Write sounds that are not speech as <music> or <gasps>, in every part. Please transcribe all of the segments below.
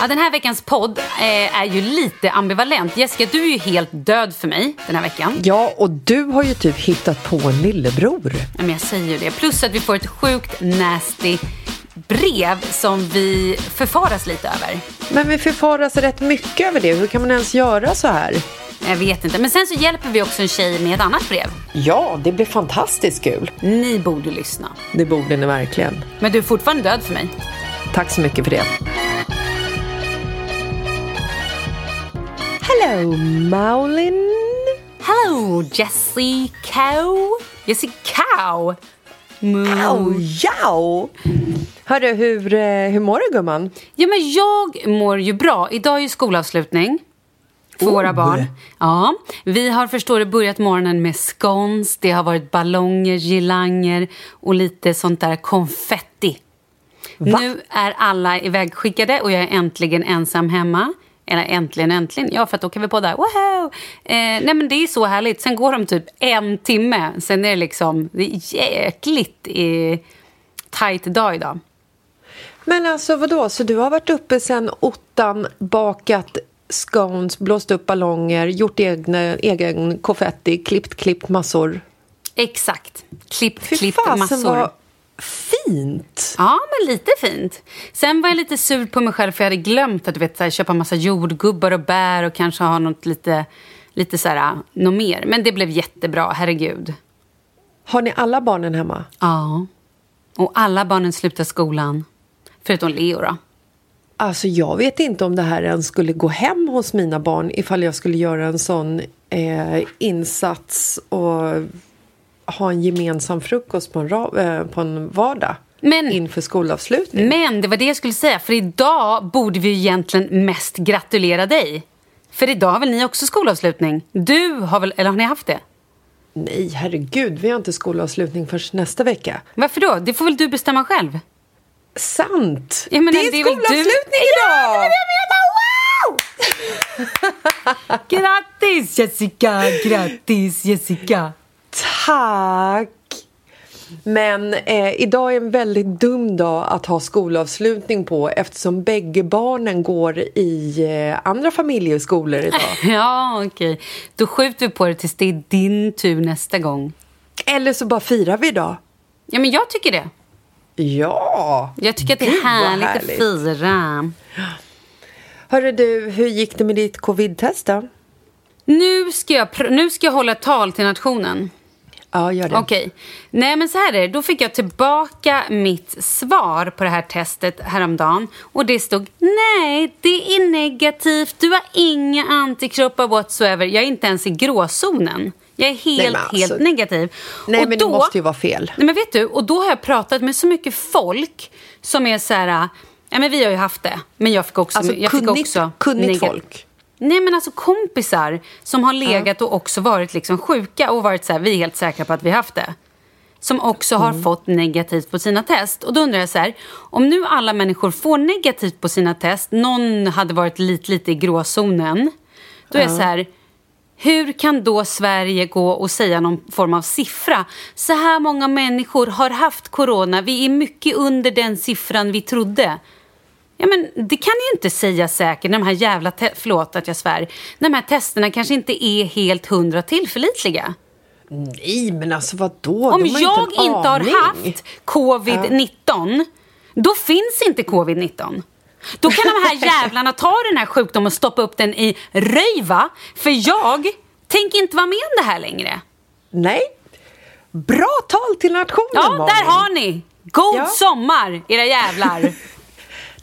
Ja, den här veckans podd eh, är ju lite ambivalent. Jessica, du är ju helt död för mig den här veckan. Ja, och du har ju typ hittat på en lillebror. Ja, men jag säger ju det. Plus att vi får ett sjukt nasty brev som vi förfaras lite över. Men vi förfaras rätt mycket över det. Hur kan man ens göra så här? Jag vet inte. Men sen så hjälper vi också en tjej med ett annat brev. Ja, det blir fantastiskt kul. Ni borde lyssna. Det borde ni verkligen. Men du är fortfarande död för mig. Tack så mycket för det. Hello, Maulin. Hello, Jessica. Jessica. Moo. Oh, ja! Hörru, hur, eh, hur mår du gumman? Ja, men jag mår ju bra. Idag är ju skolavslutning för Oh. våra barn. Ja, vi har förstår du börjat morgonen med scones, det har varit ballonger, girlanger och lite sånt där konfetti. Va? Nu är alla ivägskickade och jag är äntligen ensam hemma. Eller äntligen, äntligen. Ja, för att då kan vi podda. Wow! Eh, nej, men det är så härligt. Sen går de typ en timme. Sen är det liksom... Det är jäkligt eh, tajt dag idag. Men alltså vadå, så du har varit uppe sen ottan, bakat scones, blåst upp ballonger, gjort egna, egen konfetti, klippt, klippt massor. Exakt. Klippt, Fy klippt fasen massor. vad fint! Ja, men lite fint. Sen var jag lite sur på mig själv för jag hade glömt att du vet, så här, köpa massa jordgubbar och bär och kanske ha något lite, lite så här, något mer. Men det blev jättebra, herregud. Har ni alla barnen hemma? Ja. Och alla barnen slutar skolan. Förutom Leo då. Alltså jag vet inte om det här ens skulle gå hem hos mina barn ifall jag skulle göra en sån eh, insats och ha en gemensam frukost på en, eh, på en vardag Men- inför skolavslutning. Men det var det jag skulle säga, för idag borde vi egentligen mest gratulera dig. För idag har väl ni också skolavslutning? Du har väl, eller har ni haft det? Nej, herregud, vi har inte skolavslutning först nästa vecka. Varför då? Det får väl du bestämma själv? Sant! Jag menar, det är, det är väl du- skolavslutning Ja, idag! <laughs> Grattis Jessica, grattis Jessica. Tack! Men eh, idag är en väldigt dum dag att ha skolavslutning på eftersom bägge barnen går i eh, andra familjeskolor idag. <laughs> Ja, okej. Då skjuter vi på det tills det är din tur nästa gång. Eller så bara firar vi idag. Ja, men jag tycker det. Ja! Jag tycker att det är härligt, härligt. att fira. Hörru du, hur gick det med ditt covid-test då? Nu ska, jag nu ska jag hålla tal till nationen. Ja, gör det. Okej. Nej, men så här är det. Då fick jag tillbaka mitt svar på det här testet häromdagen. Och det stod nej, det är negativt. Du har inga antikroppar whatsoever. Jag är inte ens i gråzonen. Jag är helt, Nej, alltså- helt negativ. Nej, och men det måste ju vara fel. Nej, men vet du, och då har jag pratat med så mycket folk som är så här... Ja, men vi har ju haft det, men jag fick också... Alltså jag fick kunnigt, också kunnigt folk. Nej men alltså kompisar som har legat och också varit liksom sjuka och varit så här, vi är helt säkra på att vi haft det. Som också har fått negativt på sina test. Och då undrar jag så här, om nu alla människor får negativt på sina test, någon hade varit lite, lite i gråzonen. Då är jag så här, hur kan då Sverige gå och säga någon form av siffra? Så här många människor har haft corona, vi är mycket under den siffran vi trodde. Ja, men det kan ni ju inte säga säkert när de här jävla, förlåt att jag svär, när de här testerna kanske inte är helt hundra tillförlitliga. Nej, men alltså vadå? Om jag inte, inte har haft covid-19, då finns inte covid-19. Då kan de här <laughs> jävlarna ta den här sjukdomen och stoppa upp den i röjva, för jag tänker inte vara med om det här längre. Nej. Bra tal till nationen, Ja, Malin. där har ni! God Ja. sommar, era jävlar! <laughs>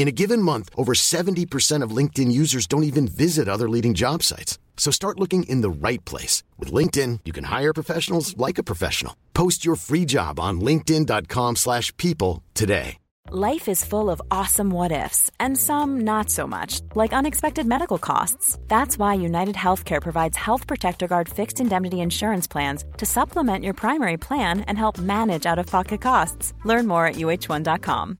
In a given month, over 70% of LinkedIn users don't even visit other leading job sites. So start looking in the right place. With LinkedIn, you can hire professionals like a professional. Post your free job on linkedin.com/people slash people today. Life is full of awesome what ifs, and some not so much, like unexpected medical costs. That's why United Healthcare provides Health Protector Guard fixed indemnity insurance plans to supplement your primary plan and help manage out of pocket costs. Learn more at uh1.com.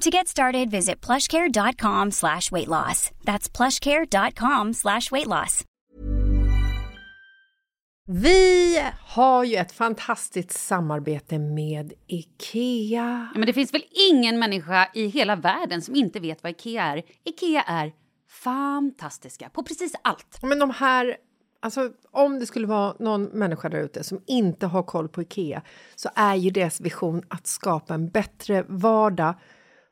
To get started, visit plushcare.com slash weight loss. That's plushcare.com slash weight loss. Vi har ju ett fantastiskt samarbete med IKEA. Ja, men det finns väl ingen människa i hela världen som inte vet vad Ikea är. Ikea är fantastiska på precis allt. Men de här... Alltså, om det skulle vara någon människa där ute som inte har koll på Ikea så är ju deras vision att skapa en bättre vardag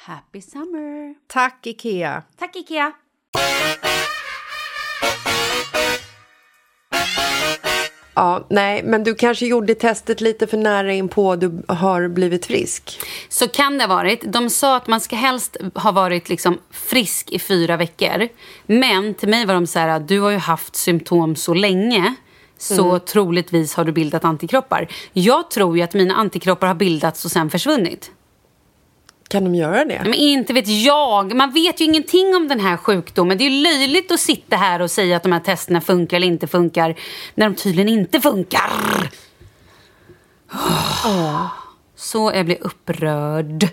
Happy summer! Tack, Ikea! Tack Ikea! Ja, nej, men du kanske gjorde testet lite för nära in på du har blivit frisk. Så kan det ha varit. De sa att man ska helst ha varit liksom frisk i fyra veckor. Men till mig var de så här, du har ju haft symptom så länge. Så troligtvis har du bildat antikroppar. Jag tror ju att mina antikroppar har bildats och sen försvunnit. Kan de göra det? Men inte vet jag. Man vet ju ingenting om den här sjukdomen. Det är ju löjligt att sitta här och säga att de här testerna funkar eller inte funkar när de tydligen inte funkar. Så jag blir upprörd.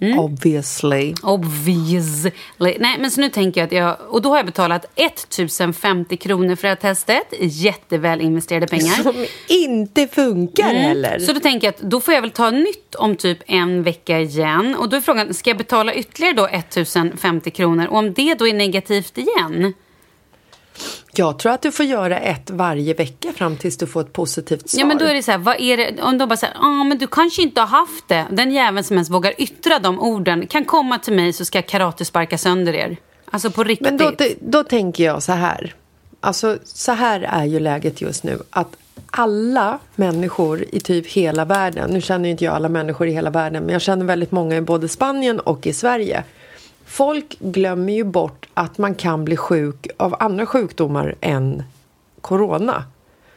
Obviously. Obviously. Nej, men så nu tänker jag att jag... Och då har jag betalat 1050 kronor för det här testet. Jätteväl investerade pengar. Som inte funkar heller. Mm. Så då tänker jag att då får jag väl ta nytt om typ en vecka igen. Och då är frågan, ska jag betala ytterligare då 1050 kronor? Och om det då är negativt igen? Jag tror att du får göra ett varje vecka fram tills du får ett positivt svar. Ja men då är det så här, vad är det? Om de bara säger, ja men du kanske inte har haft det. Den jäveln som ens vågar yttra de orden kan komma till mig så ska jag karatesparka sönder er. Alltså på riktigt. Men då, då tänker jag så här. Alltså, så här är ju läget just nu. Att alla människor i typ hela världen, nu känner ju inte jag alla människor i hela världen, men jag känner väldigt många i både Spanien och i Sverige. Folk glömmer ju bort att man kan bli sjuk av andra sjukdomar än corona.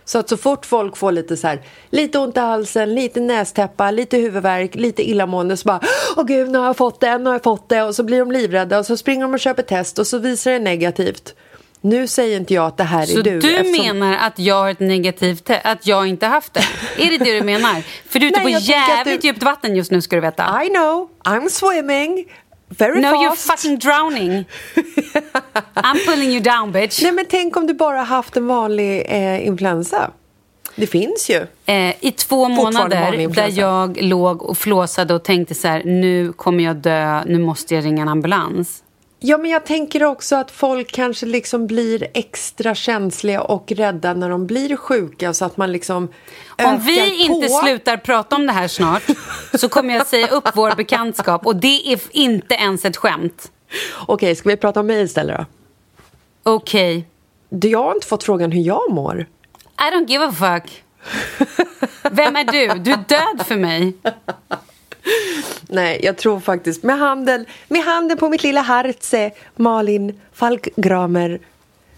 Så att så fort folk får lite så här, lite ont i halsen, lite nästäppa, lite huvudvärk, lite illamående så bara Åh gud, nu har jag fått det, nu har jag fått det och så blir de livrädda och så springer de och köper test och så visar det negativt. Nu säger inte jag att det här Så är du. du eftersom- menar att jag har ett negativt att jag inte haft det? Är det det du menar? För du är ute <laughs> Nej, på jävligt du- djupt vatten just nu ska du veta. I know, I'm swimming very no you're fast. fucking drowning. <laughs> I'm pulling you down bitch. Nej men tänk om du bara haft en vanlig eh, influensa. Det finns ju. Eh, I två månader där jag låg och flåsade och tänkte så här, nu kommer jag dö, nu måste jag ringa en ambulans. Ja, men jag tänker också att folk kanske liksom blir extra känsliga och rädda när de blir sjuka så att man liksom Om vi inte på. slutar prata om det här snart så kommer jag säga upp vår bekantskap och det är inte ens ett skämt. Okej, ska vi prata om mig istället då? Okej. Okay. Jag har inte fått frågan hur jag mår. I don't give a fuck. Vem är du? Du är död för mig. Nej, jag tror faktiskt med handen, med handen på mitt lilla hartse, Malin Falkgramer.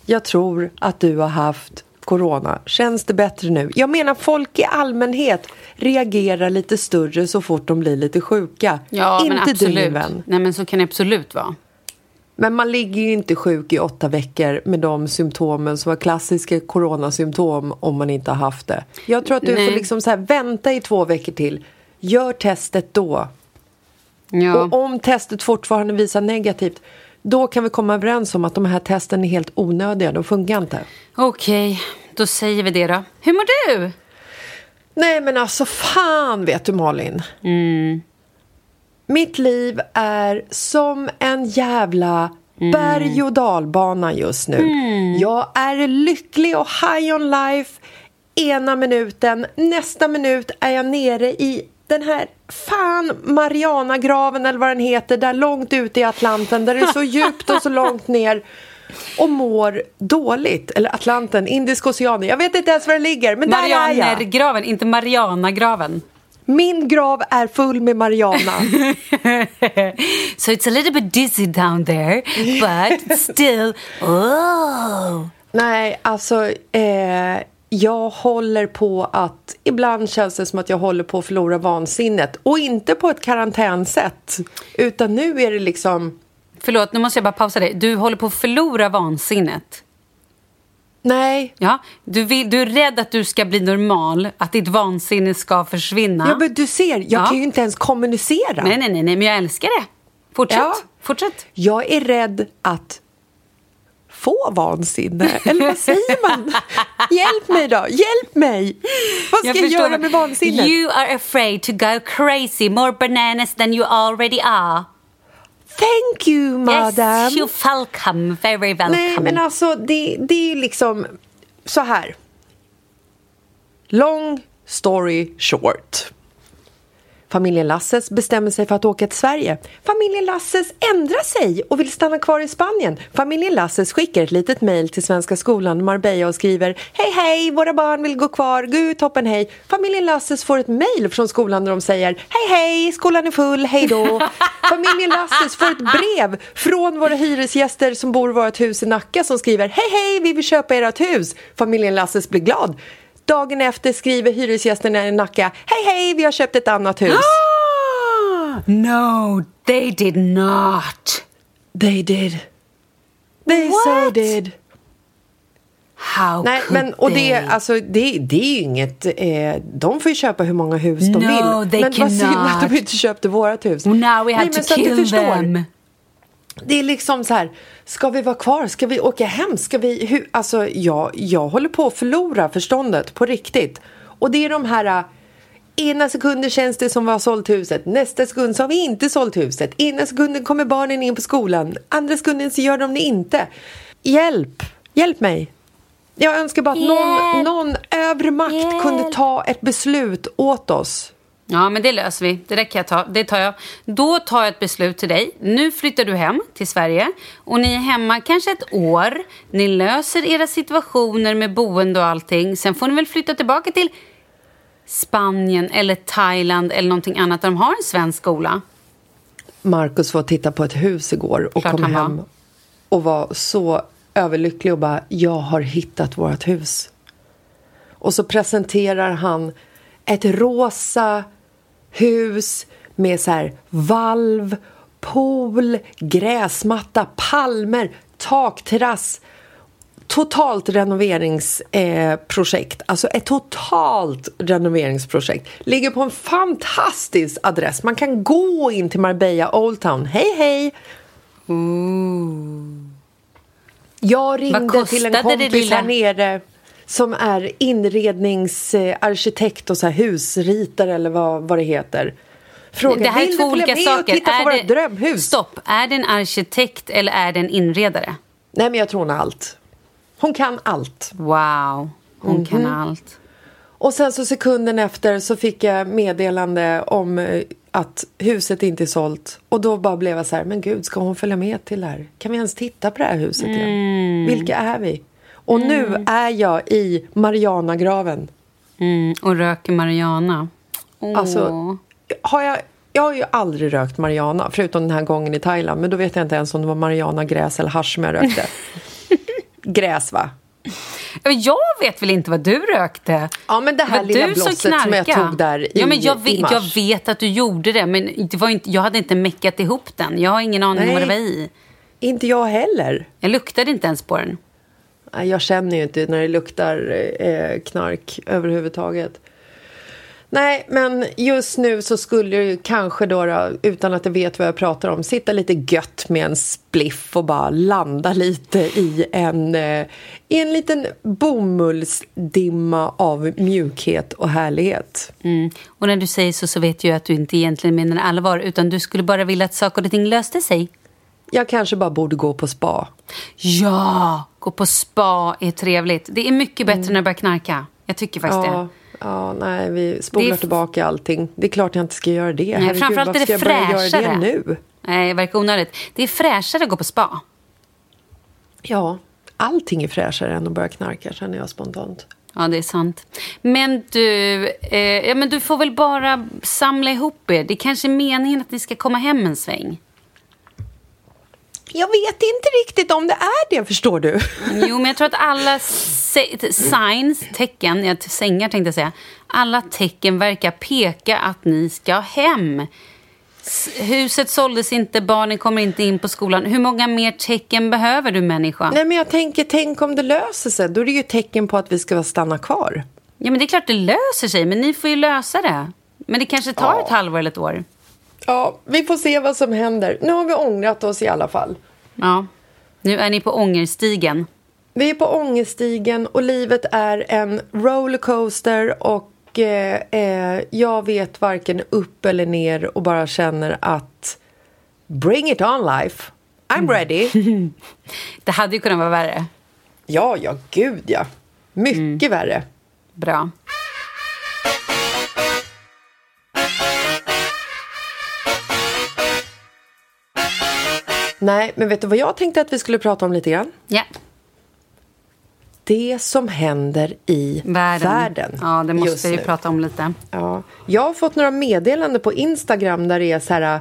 Jag tror att du har haft corona. Känns det bättre nu? Jag menar folk i allmänhet reagerar lite större så fort de blir lite sjuka. Ja, inte men absolut. du vän. Nej, men så kan det absolut vara. Men man ligger ju inte sjuk i åtta veckor med de symptomen som var klassiska coronasymptom om man inte har haft det. Jag tror att du Nej. får liksom så vänta i två veckor till. Gör testet då. Ja. Och om testet fortfarande visar negativt då kan vi komma överens om att de här testen är helt onödiga. De funkar inte. Okej, okay, då säger vi det då. Hur mår du? Nej men alltså fan vet du Malin. Mm. Mitt liv är som en jävla mm. berg och dalbana just nu. Mm. Jag är lycklig och high on life ena minuten. Nästa minut är jag nere i den här fan Marianagraven eller vad den heter där långt ute i Atlanten där det är så <laughs> djupt och så långt ner och mår dåligt. Eller Atlanten, Indiska oceanen. Jag vet inte ens var det ligger, men där är jag. graven inte Marianagraven. Min grav är full med Mariana. <laughs> so it's a little bit dizzy down there, but still, oh. Nej, alltså, eh, jag håller på att... Ibland känns det som att jag håller på att förlora vansinnet. Och inte på ett karantänsätt, utan nu är det liksom... Förlåt, nu måste jag bara pausa dig. Du håller på att förlora vansinnet. Nej. Ja, du, vill, du är rädd att du ska bli normal, att ditt vansinne ska försvinna. Ja, men du ser, jag ja. kan ju inte ens kommunicera. Nej, nej, nej, nej men jag älskar det. Fortsätt. Ja. Fortsätt. Jag är rädd att få vansinne. Eller vad säger man? Hjälp mig då, hjälp mig! Vad ska jag, jag göra med vansinnet? You are afraid to go crazy, more bananas than you already are. Thank you, madam. Yes, you're welcome. Very welcome. Nej, men alltså det, det är liksom så här. Long story short. Familjen Lasses bestämmer sig för att åka till Sverige. Familjen Lasses ändrar sig och vill stanna kvar i Spanien. Familjen Lasses skickar ett litet mejl till Svenska skolan Marbella och skriver Hej hej, våra barn vill gå kvar, gud toppen hej. Familjen Lasses får ett mejl från skolan där de säger Hej hej, skolan är full, hej då. <laughs> Familjen Lasses får ett brev från våra hyresgäster som bor i vårt hus i Nacka som skriver Hej hej, vi vill köpa ert hus. Familjen Lasses blir glad. Dagen efter skriver hyresgästerna i Nacka Hej hej, vi har köpt ett annat hus. no, they did not. They did. They What? so did. How Nej, men, och they? det, alltså, det, det är ju inget... Eh, de får ju köpa hur många hus de no, vill. Men cannot. vad synd att de inte köpte vårt hus. Now we have Nej, to kill them. Det är liksom så här, ska vi vara kvar? Ska vi åka hem? Ska vi, hur, alltså, jag, jag håller på att förlora förståndet på riktigt. Och det är de här äh, Ena sekunden känns det som vi har sålt huset, nästa sekund så har vi inte sålt huset. Ena sekunden kommer barnen in på skolan, andra sekunden så gör de det inte. Hjälp! Hjälp mig! Jag önskar bara att någon, någon övre makt Hjälp. kunde ta ett beslut åt oss. Ja, men det löser vi. Det där kan jag ta. Det tar jag. Då tar jag ett beslut till dig. Nu flyttar du hem till Sverige och ni är hemma kanske ett år. Ni löser era situationer med boende och allting. Sen får ni väl flytta tillbaka till Spanien eller Thailand eller någonting annat där de har en svensk skola. Marcus var titta på ett hus igår och Klart kom hem och var så överlycklig och bara, jag har hittat vårt hus. Och så presenterar han ett rosa hus med så här valv, pool, gräsmatta, palmer, takterrass. Totalt renoveringsprojekt. Eh, alltså ett totalt renoveringsprojekt. Ligger på en fantastisk adress. Man kan gå in till Marbella Old Town. Hej, hej! Ooh. Jag ringde till en kompis här nere som är inredningsarkitekt och så här husritare eller vad, vad det heter. Fråga, det här är två olika saker. titta Är det, drömhus? Stopp. Är det en arkitekt eller är det en inredare? Nej, men jag tror hon har allt. Hon kan allt. Wow. Hon Mhm. kan allt. Och sen så sekunden efter så fick jag meddelande om eh, att huset inte är sålt. Och då bara blev jag så här, men gud, ska hon följa med till det här? Kan vi ens titta på det här huset igen? Mm. Vilka är vi? Och nu är jag i Marianagraven. Mm, och röker marijuana. Åh. Alltså, har jag, jag har ju aldrig rökt marijuana, förutom den här gången i Thailand. Men då vet jag inte ens om det var marijuana-gräs eller hasch som jag rökte. <laughs> Gräs, va? Jag vet väl inte vad du rökte? Ja, men det här lilla du som som jag tog där i, ja, men jag, i vet, mars. jag vet att du gjorde det, men det var inte, jag hade inte meckat ihop den. Jag har ingen aning om vad det var i. Inte jag heller. Jag luktade inte ens på den. Jag känner ju inte när det luktar eh, knark överhuvudtaget. Nej, men just nu så skulle jag ju kanske då, då, utan att jag vet vad jag pratar om, sitta lite gött med en spliff och bara landa lite i en, eh, i en liten bomullsdimma av mjukhet och härlighet. Mm. Och när du säger så så vet jag att du inte egentligen menar allvar utan du skulle bara vilja att saker och ting löste sig. Jag kanske bara borde gå på spa. Ja, gå på spa är trevligt. Det är mycket bättre när du börjar knarka. Jag tycker faktiskt Mm. Ja, det. ja, nej, vi spolar tillbaka allting. Det är klart jag inte ska göra det. Herregud, framförallt är det ska jag fräschare. göra det nu? Nej, det verkar onödigt. Det är fräschare att gå på spa. Ja, allting är fräschare än att börja knarka känner jag spontant. Ja, det är sant. Men du, eh, ja, men du får väl bara samla ihop er. Det är kanske är meningen att ni ska komma hem en sväng. Jag vet inte riktigt om det är det, förstår du. <laughs> Jo, men jag tror att alla signs, tecken, ja, sängar tänkte jag säga, alla tecken verkar peka att ni ska hem. Huset såldes inte, barnen kommer inte in på skolan. Hur många mer tecken behöver du människa? Nej, men jag tänker, tänk om det löser sig. Då är det ju tecken på att vi ska stanna kvar. Ja, men det är klart det löser sig, men ni får ju lösa det. Men det kanske tar Ja. ett halvår eller ett år. Ja, vi får se vad som händer. Nu har vi ångrat oss i alla fall. Ja. Nu är ni på ångerstigen. Vi är på ångeststigen och livet är en rollercoaster och eh, eh, jag vet varken upp eller ner och bara känner att bring it on life. I'm ready. <laughs> Det hade ju kunnat vara värre. Ja, ja, gud ja. Mycket värre. Bra. Nej, men vet du vad jag tänkte att vi skulle prata om lite grann? Ja. Det som händer i Världen. världen. Ja, det måste vi nu. prata om lite. Ja. Jag har fått några meddelanden på Instagram där det är så här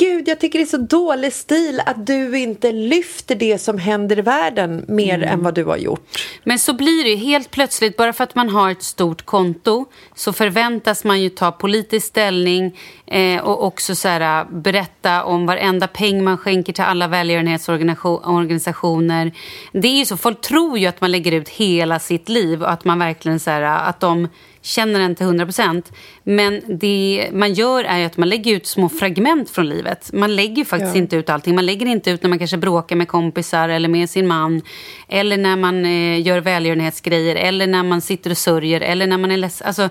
Gud, jag tycker det är så dålig stil att du inte lyfter det som händer i världen mer Mm. än vad du har gjort. Men så blir det ju helt plötsligt, bara för att man har ett stort konto så förväntas man ju ta politisk ställning eh, och också så här, berätta om varenda peng man skänker till alla välgörenhetsorganisationer. Det är ju så, folk tror ju att man lägger ut hela sitt liv och att man verkligen så här, att de känner en till 100 procent. Men det man gör är att man lägger ut små fragment från livet. Man lägger faktiskt Ja. inte ut allting. Man lägger inte ut när man kanske bråkar med kompisar eller med sin man. Eller när man eh, gör välgörenhetsgrejer. Eller när man sitter och sörjer. Eller när man är ledsen. Alltså,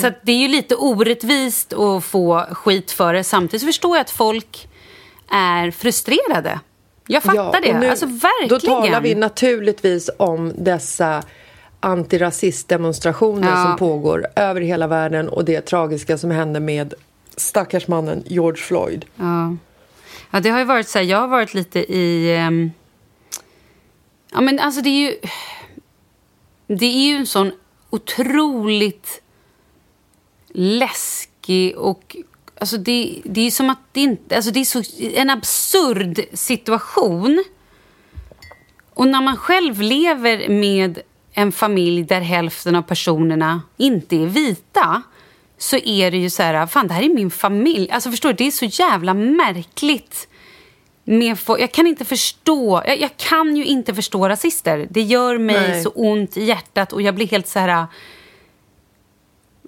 Så att det är ju lite orättvist att få skit för det. Samtidigt så förstår jag att folk är frustrerade. Jag fattar och det. nu- alltså verkligen. Då talar vi naturligtvis om dessa antirasistdemonstrationer Ja. som pågår över hela världen och det tragiska som hände med stackars mannen George Floyd. Ja. ja, det har ju varit så här, jag har varit lite i... ehm, ja, men alltså det är ju... Det är ju en sån otroligt läskig och... Alltså det, det är som att det inte... Alltså det är så, en absurd situation. Och när man själv lever med en familj där hälften av personerna inte är vita så är det ju så här, fan det här är min familj. Alltså förstår du, det är så jävla märkligt. Med jag kan inte förstå, jag, jag kan ju inte förstå rasister. Det gör mig Nej. så ont i hjärtat och jag blir helt så här...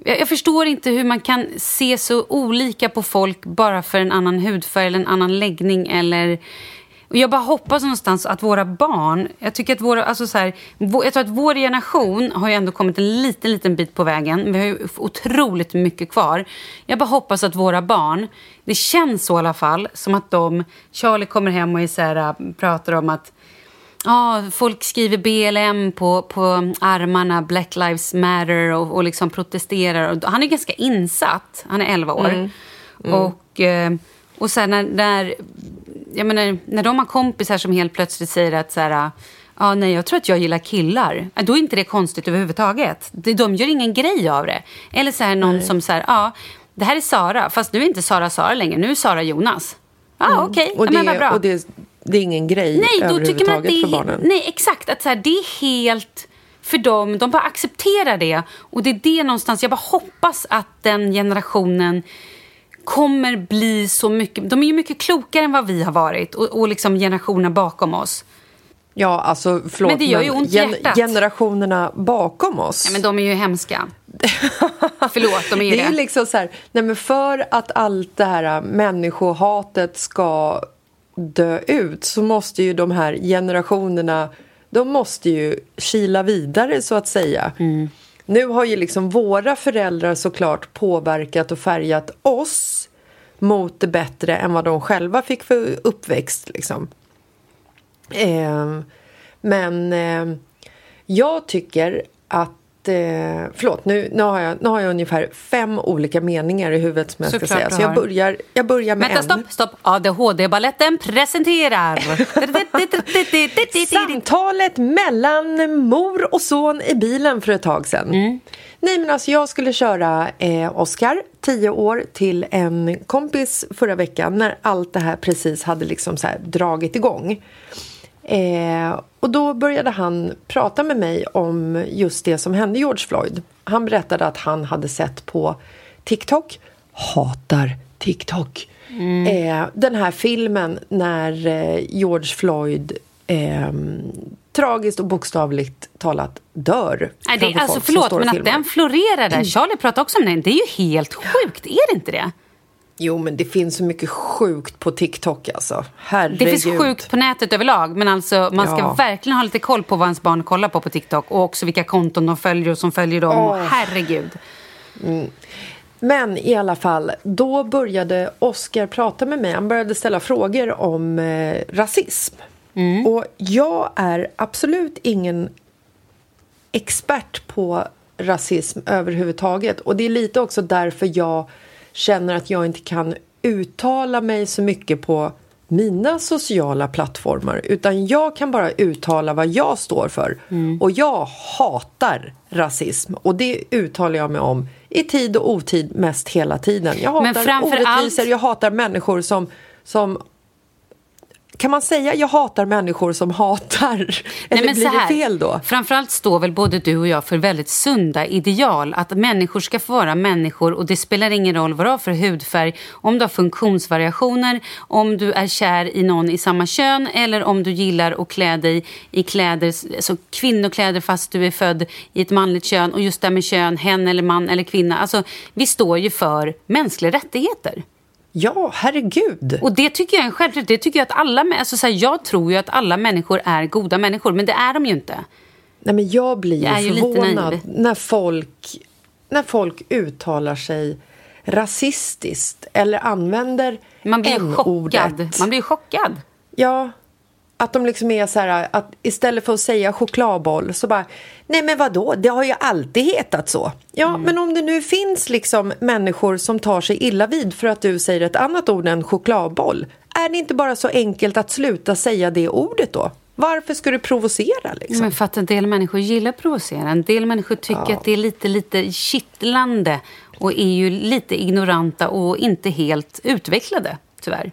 Jag, jag förstår inte hur man kan se så olika på folk bara för en annan hudfärg eller en annan läggning eller Och jag bara hoppas någonstans att våra barn... Jag tycker att våra, alltså så här, jag tror att vår generation har ju ändå kommit en liten, liten bit på vägen. Vi har ju otroligt mycket kvar. Jag bara hoppas att våra barn... Det känns så i alla fall, som att de... Charlie kommer hem och är så här, pratar om att Ja, folk skriver BLM på, på armarna, Black Lives Matter och, och liksom protesterar. Han är ganska insatt, han är 11 år. Mm. Mm. Och, eh, och så när, när, jag menar, när de har kompisar som helt plötsligt säger att så här, Ja, nej, jag tror att jag gillar killar. Då är inte det konstigt överhuvudtaget. De gör ingen grej av det. Eller så här, någon nej. som säger, ja, det här är Sara, fast nu är inte Sara Sara längre, nu är Sara Jonas. Ja, mm. okej, okay. ja, men vad bra. Och det, det är ingen grej nej, då tycker man att det är, för barnen. Nej, exakt. Att så här, det är helt för dem. De bara accepterar det. Och det är det någonstans. Jag bara hoppas att den generationen kommer bli så mycket... De är ju mycket klokare än vad vi har varit och, och liksom generationen bakom oss. Ja, alltså förlåt, men det gör ju ont gen generationerna bakom oss. Ja, men de är ju hemska. <laughs> förlåt, de är ju det. Det är liksom så här, nej men för att allt det här människohatet ska dö ut så måste ju de här generationerna de måste ju kila vidare så att säga. Mm. Nu har ju liksom våra föräldrar såklart påverkat och färgat oss mot det bättre än vad de själva fick för uppväxt. Liksom. Eh, men eh, jag tycker att eh, förlåt, nu, nu, har jag, nu har jag ungefär fem olika meningar i huvudet som jag ska säga. Så jag börjar, jag börjar med Vänta, en. stopp, stopp. ADHD-baletten presenterar... Samtalet mellan mor och son i bilen för ett tag sedan. Mm. Nej, men alltså jag skulle köra eh, Oscar, 10 år, till en kompis förra veckan när allt det här precis hade liksom så dragit igång. Eh, och då började han prata med mig om just det som hände George Floyd. Han berättade att han hade sett på TikTok, hatar TikTok, mm. eh, den här filmen när eh, George Floyd eh, tragiskt och bokstavligt talat dör. Nej, det, alltså, förlåt, men att den florerar där. <clears throat> Charlie pratade också om den. Det är ju helt sjukt, är det inte det? Jo, men det finns så mycket sjukt på TikTok alltså. Herregud. Det finns sjukt på nätet överlag, men alltså man ska ja. verkligen ha lite koll på vad ens barn kollar på på TikTok och också vilka konton de följer och som följer dem. Oh. Herregud. Mm. Men i alla fall, då började Oscar prata med mig. Han började ställa frågor om eh, rasism. Mm. Och jag är absolut ingen expert på rasism överhuvudtaget. Och det är lite också därför jag känner att jag inte kan uttala mig så mycket på mina sociala plattformar utan jag kan bara uttala vad jag står för. Mm. Och jag hatar rasism och det uttalar jag mig om i tid och otid mest hela tiden. Jag hatar orättvisor, allt... jag hatar människor som, som kan man säga jag hatar människor som hatar? <laughs> Eller Nej, blir det fel då? Framförallt står väl både du och jag för väldigt sunda ideal. Att människor ska få vara människor och det spelar ingen roll vad du har för hudfärg. Om du har funktionsvariationer, om du är kär i någon i samma kön eller om du gillar att klä dig i kläder, alltså kvinnokläder fast du är född i ett manligt kön. Och just det med kön, hen eller man eller kvinna. Alltså, vi står ju för mänskliga rättigheter. Ja, herregud. Och det tycker jag är självklart. Det tycker jag att alla, alltså så här, jag tror ju att alla människor är goda människor, men det är de ju inte. Nej, men jag blir jag förvånad när folk, när folk uttalar sig rasistiskt eller använder Man blir chockad. Man blir chockad. Ja, att de liksom är så här, att istället för att säga chokladboll så bara, nej men vadå, det har ju alltid hetat så. Ja, mm. men om det nu finns liksom människor som tar sig illa vid för att du säger ett annat ord än chokladboll, är det inte bara så enkelt att sluta säga det ordet då? Varför ska du provocera? Liksom? Men för att en del människor gillar att provocera. En del människor tycker ja. att det är lite, lite kittlande och är ju lite ignoranta och inte helt utvecklade, tyvärr.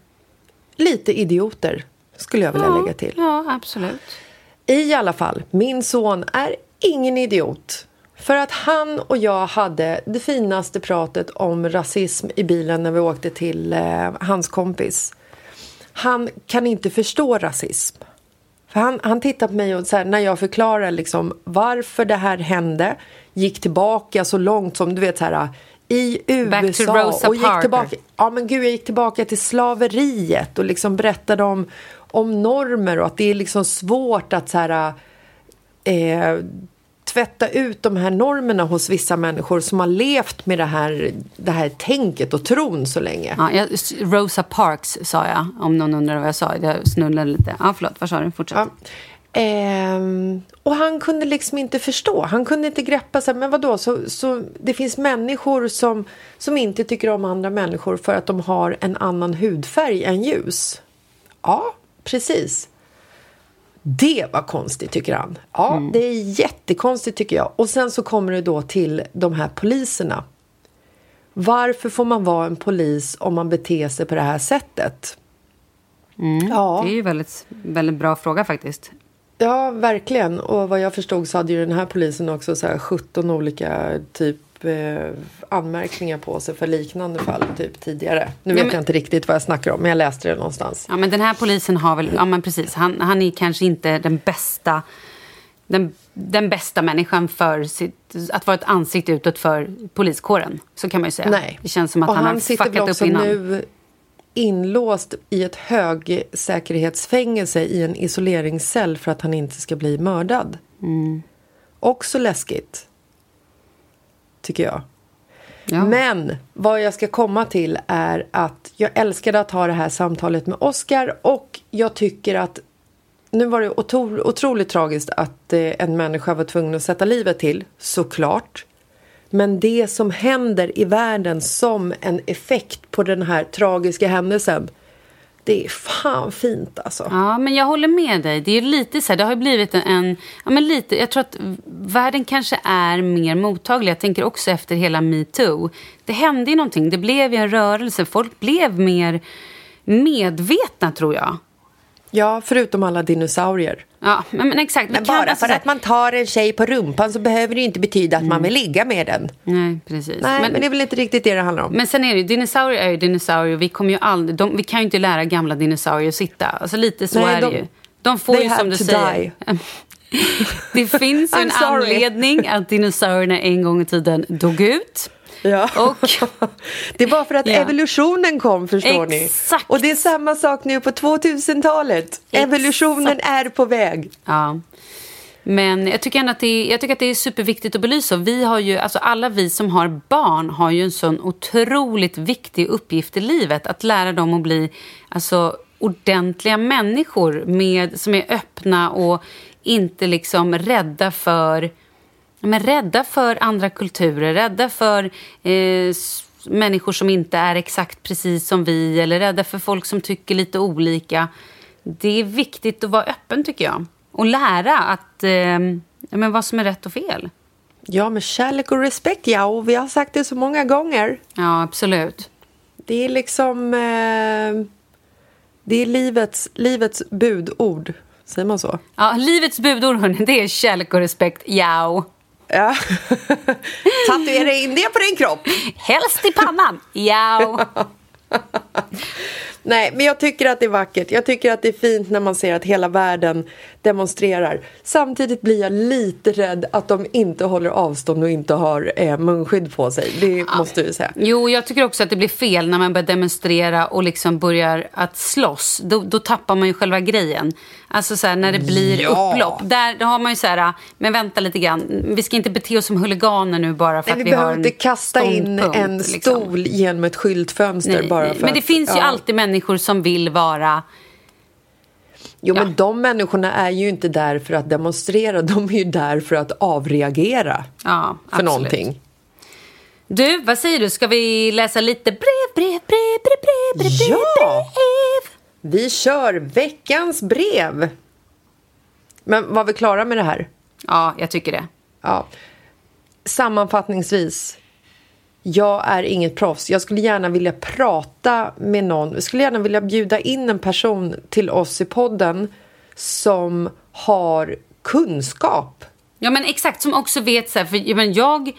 Lite idioter skulle jag vilja ja, lägga till. Ja, absolut. I alla fall, min son är ingen idiot. För att han och jag hade det finaste pratet om rasism i bilen när vi åkte till eh, hans kompis. Han kan inte förstå rasism. För han, han tittar på mig och så här, när jag förklarar liksom varför det här hände, gick tillbaka så långt som du vet så här i USA. Back och gick tillbaka, ja, men gud, jag gick tillbaka till slaveriet och liksom berättade om, om normer och att det är liksom svårt att så här, eh, tvätta ut de här normerna hos vissa människor som har levt med det här, det här tänket och tron så länge. Ja, jag, Rosa Parks sa jag, om någon undrar vad jag sa. Jag snurrade lite. Ja, förlåt, vad sa du? Fortsätt. Ja. Ehm, och han kunde liksom inte förstå. Han kunde inte greppa sig. Men vadå, så, så det finns människor som, som inte tycker om andra människor för att de har en annan hudfärg än ljus. Ja, precis. Det var konstigt tycker han. Ja, det är jättekonstigt tycker jag. Och sen så kommer det då till de här poliserna. Varför får man vara en polis om man beter sig på det här sättet? Ja. Det är ju väldigt, väldigt bra fråga faktiskt. Ja, verkligen. Och vad jag förstod så hade ju den här polisen också så här 17 olika typ eh, anmärkningar på sig för liknande fall typ tidigare. Nu vet men- jag inte riktigt vad jag snackar om, men jag läste det någonstans. Ja, men den här polisen har väl, ja men precis, han, han är kanske inte den bästa, den, den bästa människan för sitt, att vara ett ansikte utåt för poliskåren. Så kan man ju säga. Nej. Det känns som att och han, han har fuckat upp innan. nu inlåst i ett högsäkerhetsfängelse i en isoleringscell för att han inte ska bli mördad. Mm. Också läskigt. Tycker jag. Ja. Men vad jag ska komma till är att jag älskade att ha det här samtalet med Oscar och jag tycker att nu var det otro, otroligt tragiskt att eh, en människa var tvungen att sätta livet till, såklart. Men det som händer i världen som en effekt på den här tragiska händelsen, det är fan fint alltså. Ja, men jag håller med dig. Det är lite så här, det har ju blivit en, en ja, men lite, jag tror att världen kanske är mer mottaglig. Jag tänker också efter hela metoo. Det hände ju någonting, det blev ju en rörelse. Folk blev mer medvetna tror jag. Ja, förutom alla dinosaurier. Ja, men, men exakt. Men bara alltså för att man tar en tjej på rumpan så behöver det inte betyda att man vill ligga med den. Nej, precis. Nej, men, det är väl inte riktigt det det handlar om. Men sen är det ju, dinosaurier är ju dinosaurier. Vi, kommer ju aldrig, de, vi kan ju inte lära gamla dinosaurier att sitta. Alltså lite så Nej, är de- det ju. De får ju som du säger. <laughs> Det finns ju en <laughs> sorry. anledning att dinosaurierna en gång i tiden dog ut. Ja. Och- <laughs> det var för att Ja. evolutionen kom, förstår Exakt. ni. Och det är samma sak nu på 2000-talet. Evolutionen är på väg. Ja. Men jag tycker ändå att det är, jag tycker att det är superviktigt att belysa. Vi har ju, alltså alla vi som har barn har ju en sån otroligt viktig uppgift i livet. Att lära dem att bli alltså, ordentliga människor med, som är öppna och inte liksom rädda för, men rädda för andra kulturer. Rädda för eh, människor som inte är exakt precis som vi. Eller rädda för folk som tycker lite olika. Det är viktigt att vara öppen tycker jag. Och lära att, eh, men vad som är rätt och fel. Ja, med kärlek och respekt, ja. Och vi har sagt det så många gånger. Ja, absolut. Det är liksom... Eh, det är livets, livets budord. Säger man så? Ja, livets budord, hörni, det är kärlek och respekt. Ja. Ja. <laughs> Tatuera in det på din kropp. Helst i pannan. Ja. <laughs> Nej, men jag tycker att det är vackert. Jag tycker att det är fint när man ser att hela världen demonstrerar. Samtidigt blir jag lite rädd att de inte håller avstånd och inte har eh, munskydd på sig. Det måste vi säga. Jo, jag tycker också att det blir fel när man börjar demonstrera och liksom börjar att slåss. Då, då tappar man ju själva grejen. Alltså så här, när det blir Ja. upplopp. Där då har man ju så här, men vänta lite grann. Vi ska inte bete oss som huliganer nu bara för Nej, att vi vi har behöver en inte kasta in en liksom. stol genom ett skyltfönster Nej, bara för Men det att, finns ju ja. alltid människor som vill vara... Jo, Ja. men de människorna är ju inte där för att demonstrera. De är ju där för att avreagera Ja, för absolut. någonting. Du, vad säger du? Ska vi läsa lite brev, brev, brev, brev, brev, brev, brev, Ja! Vi kör veckans brev. Men var vi klara med det här? Ja, jag tycker det. Ja. Sammanfattningsvis. Jag är inget proffs. Jag skulle gärna vilja prata med någon. Jag skulle gärna vilja bjuda in en person till oss i podden som har kunskap. Ja, men exakt. Som också vet så här, för ja, men jag...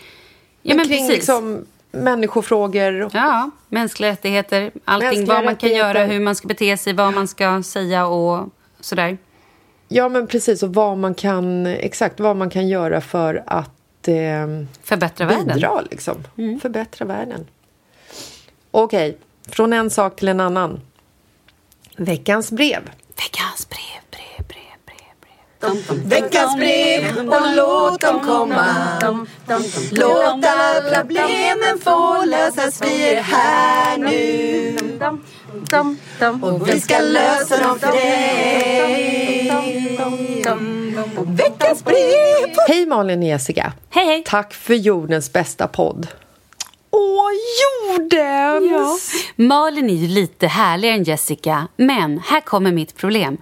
Ja, men kring precis. liksom människofrågor. Ja, mänskliga rättigheter. Allting, Mänskliga vad man kan rättigheter. göra, hur man ska bete sig, vad man ska säga och sådär. Ja, men precis. Och vad man kan, exakt vad man kan göra för att Förbättra världen. bidra, liksom. Förbättra världen. Okej, från en sak till en annan. Veckans brev. Veckans brev, brev, brev, brev, brev. Veckans brev och låt dem komma Låt alla problemen få lösas, vi är här nu och vi ska lösa dem för dig Veckans brev Hej Malin och Jessica! Hej, hej. Tack för jordens bästa podd. Åh, jordens! Malin är ju lite härligare än Jessica, men här kommer mitt problem.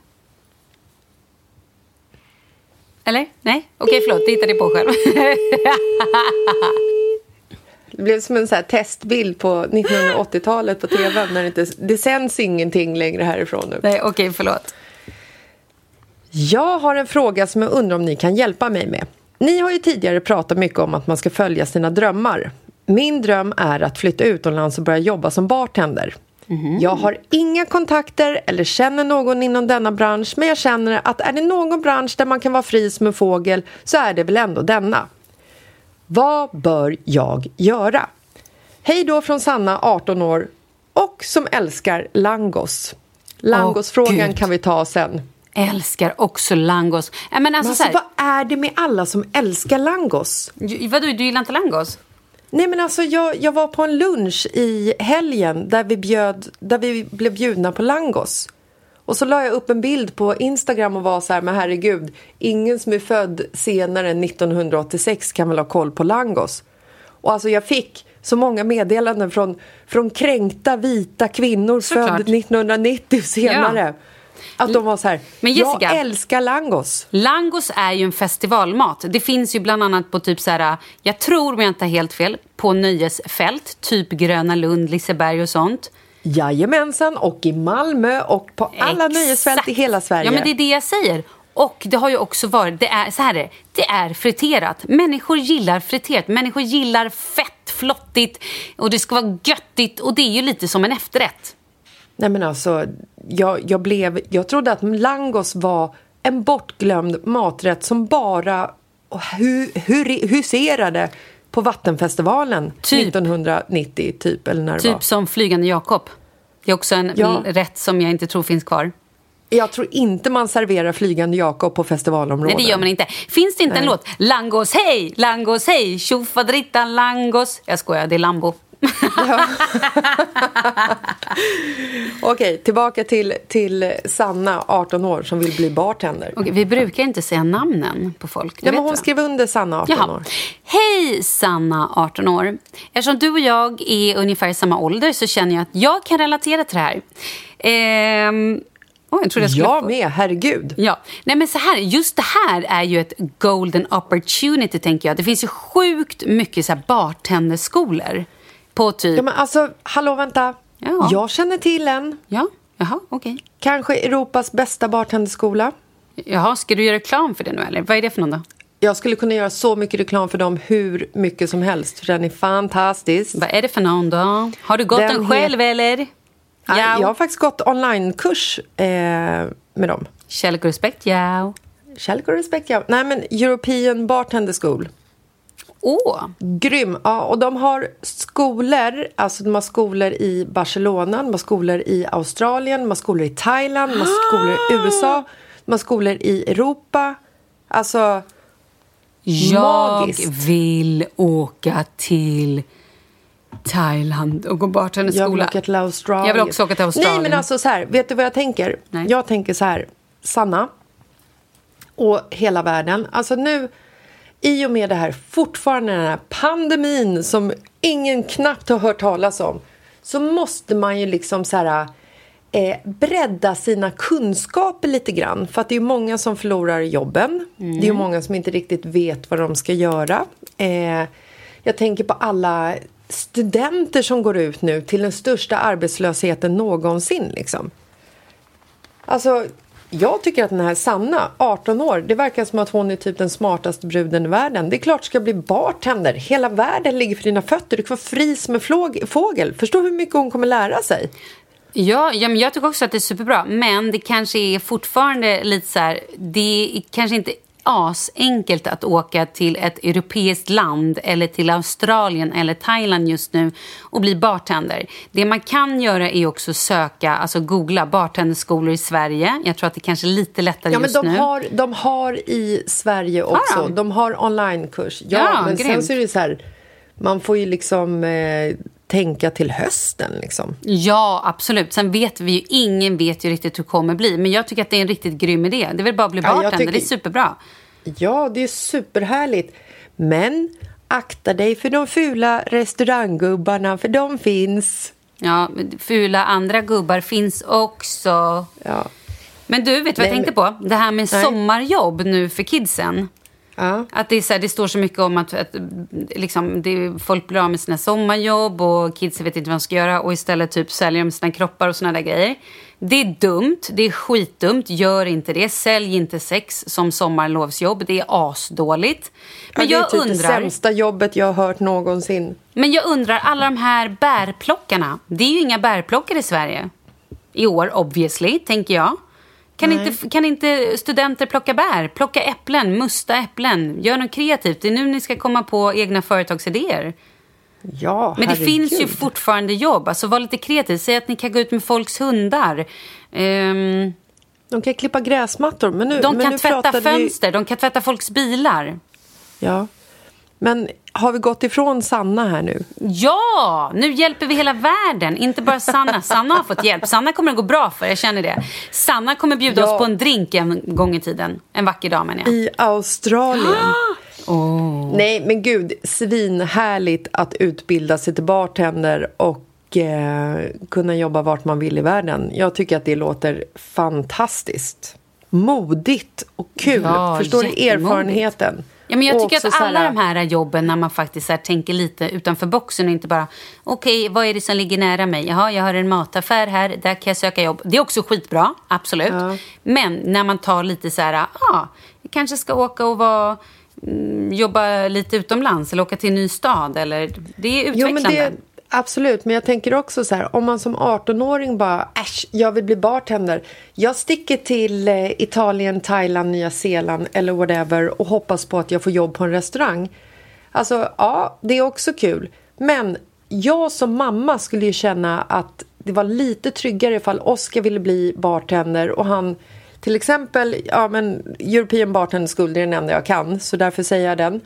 Eller? Nej? Okej, förlåt. Det hittade jag på själv. Det blev som en så här testbild på 1980-talet på tv. När det, inte, det sänds ingenting längre härifrån nu. Nej, okej, förlåt. Jag har en fråga som jag undrar om ni kan hjälpa mig med. Ni har ju tidigare pratat mycket om att man ska följa sina drömmar. Min dröm är att flytta utomlands och börja jobba som bartender. Jag har inga kontakter eller känner någon inom denna bransch men jag känner att är det någon bransch där man kan vara fri som en fågel så är det väl ändå denna. Vad bör jag göra? Hej då från Sanna, 18 år och som älskar langos. Langosfrågan Gud. kan vi ta sen. Älskar också langos. Ja, men alltså, Men så alltså, vad är det med alla som älskar langos? ju- vadå, du gillar inte langos? Nej men alltså jag, jag var på en lunch i helgen där vi, bjöd, där vi blev bjudna på langos. Och så la jag upp en bild på Instagram och var så här, men herregud, ingen som är född senare än 1986 kan väl ha koll på langos. Och alltså jag fick så många meddelanden från, från kränkta vita kvinnor Såklart. född 1990 och senare. Att de var så här, Men Jessica- jag älskar langos. Langos är ju en festivalmat. Det finns ju bland annat på typ så här, jag tror om jag inte har helt fel, på nöjesfält, typ Gröna Lund, Liseberg och sånt. Jajamensan, och i Malmö och på alla Exakt. nöjesfält i hela Sverige. Ja, men det är det jag säger. Och det har ju också varit, det är så här är det, det är friterat. Människor gillar friterat. Människor gillar fett, flottigt och det ska vara göttigt och det är ju lite som en efterrätt. Nej men alltså, jag, jag, blev, jag trodde att langos var en bortglömd maträtt som bara hu, hu, huserade på Vattenfestivalen Typ. 1990 typ eller när. Typ som Flygande Jakob. Det är också en Ja. rätt som jag inte tror finns kvar. Jag tror inte man serverar Flygande Jakob på festivalområden. Nej, det gör man inte. Finns det inte en Nej. låt? Langos, hej! Langos, hej! Tjofaderittan, langos. Jag skojar, det är Lambo. <laughs> Okej, tillbaka till, till Sanna, 18 år, som vill bli bartender. Okej, vi brukar inte säga namnen på folk. Ja, men hon va? skrev under Sanna, 18 Jaha. år. Hej Sanna, 18 år. Eftersom du och jag är ungefär i samma ålder så känner jag att jag kan relatera till det här. Ehm... Oj, jag trodde jag skulle Jag med, herregud. Ja, nej men så här, just det här är ju ett golden opportunity tänker jag. Det finns ju sjukt mycket så här bartenderskolor på typ... Ja, men alltså, hallå vänta. Ja. Jag känner till en, Ja, jaha, okej. kanske Europas bästa bartenderskola. Jaha, ska du göra reklam för det nu eller? Vad är det för någon då? Jag skulle kunna göra så mycket reklam för dem hur mycket som helst, för den är fantastisk. Vad är det för någon då? Har du gått Den den, själv eller? Ja. Ja. Jag har faktiskt gått onlinekurs eh, med dem. Kärlek och respekt, ja. Kärlek och respekt, ja. Nej, men European Bartender School. Åh, Grym! Ja, och de har skolor, alltså de har skolor i Barcelona, de har skolor i Australien, de har skolor i Thailand, de har skolor i USA, de har skolor i Europa. Alltså, jag Magiskt. vill åka till Thailand och gå jag bartenderskola. vill åka till Australien. Jag vill också åka till Australien. Nej, men alltså så här, vet du vad jag tänker? Nej. Jag tänker så här, Sanna och hela världen. Alltså nu, i och med det här, fortfarande den här pandemin som ingen knappt har hört talas om, så måste man ju liksom så här eh, bredda sina kunskaper lite grann. För att det är många som förlorar jobben. Det är ju många som inte riktigt vet vad de ska göra. Eh, jag tänker på alla studenter som går ut nu till den största arbetslösheten någonsin. Liksom. Alltså, jag tycker att den här Sanna, 18 år, det verkar som att hon är typ den smartaste bruden i världen. Det är klart du ska bli bartender. Hela världen ligger för dina fötter. Du kan vara fri som en fågel. Förstå hur mycket hon kommer lära sig. Ja, ja, men jag tycker också att det är superbra. Men det kanske är fortfarande lite så här... Det är kanske inte asenkelt att åka till ett europeiskt land eller till Australien eller Thailand just nu och bli bartender. Det man kan göra är också söka, alltså googla bartenderskolor i Sverige. Jag tror att det kanske är lite lättare ja, just men de nu. Har, de har i Sverige också. de? de? har onlinekurs. Ja, Ja, men sen grymt. så är det så här, man får ju liksom eh, tänka till hösten liksom. Ja, absolut. Sen vet vi ju, ingen vet ju riktigt hur det kommer bli. Men jag tycker att det är en riktigt grym idé. Det är väl bara att bli Ja, bartender, tycker- det är superbra. Ja, det är superhärligt. Men akta dig för de fula restauranggubbarna, för de finns. Ja, fula andra gubbar finns också. Ja. Men du, vet vad jag Nej, tänkte på? Det här med Nej. sommarjobb nu för kidsen. Ja. Att det, är så här, det står så mycket om att, att liksom, det, folk blir av med sina sommarjobb och kidsen vet inte vad de ska göra och istället typ säljer de sina kroppar och såna där grejer. Det är dumt, det är skitdumt, gör inte det. Sälj inte sex som sommarlovsjobb, det är asdåligt. Men ja, det är jag typ det undrar... sämsta jobbet jag har hört någonsin. Men jag undrar, alla de här bärplockarna. Det är ju inga bärplockare i Sverige. I år, obviously, tänker jag. Kan inte, kan inte studenter plocka bär? Plocka äpplen, musta äpplen. Gör något kreativt. Det är nu ni ska komma på egna företagsidéer. Ja, Men det herregud. finns ju fortfarande jobb. Alltså var lite kreativ. Säg att ni kan gå ut med folks hundar. Ehm, De kan klippa gräsmattor, men nu, de men kan nu tvätta pratade vi- fönster. De kan tvätta folks bilar. Ja. Men har vi gått ifrån Sanna här nu? Ja, nu hjälper vi hela världen. Inte bara Sanna. Sanna har fått hjälp. Sanna kommer att gå bra för, jag känner det. Sanna kommer bjuda Ja. oss på en drink en gång i tiden. En vacker dag menar jag. I Australien. Oh. Nej, men gud, svinhärligt att utbilda sig till bartender och eh, kunna jobba vart man vill i världen. Jag tycker att det låter fantastiskt. Modigt och kul. Ja, Förstår du erfarenheten? Ja, men jag tycker att alla här- de här jobben när man faktiskt här, tänker lite utanför boxen och inte bara okej, vad är det som ligger nära mig? Jaha, jag har en mataffär här, där kan jag söka jobb. Det är också skitbra, absolut. Ja. Men när man tar lite så här, ah, jag kanske ska åka och vara, mm, jobba lite utomlands eller åka till en ny stad. Eller, det är Jo, utvecklande. det, absolut, men jag tänker också så här, om man som 18-åring bara, äsch, jag vill bli bartender. Jag sticker till eh, Italien, Thailand, Nya Zeeland eller whatever och hoppas på att jag får jobb på en restaurang. Alltså, ja, det är också kul. Men jag som mamma skulle ju känna att det var lite tryggare ifall Oscar ville bli bartender och han till exempel, ja men European Bartender School, det är den enda jag kan, så därför säger jag den.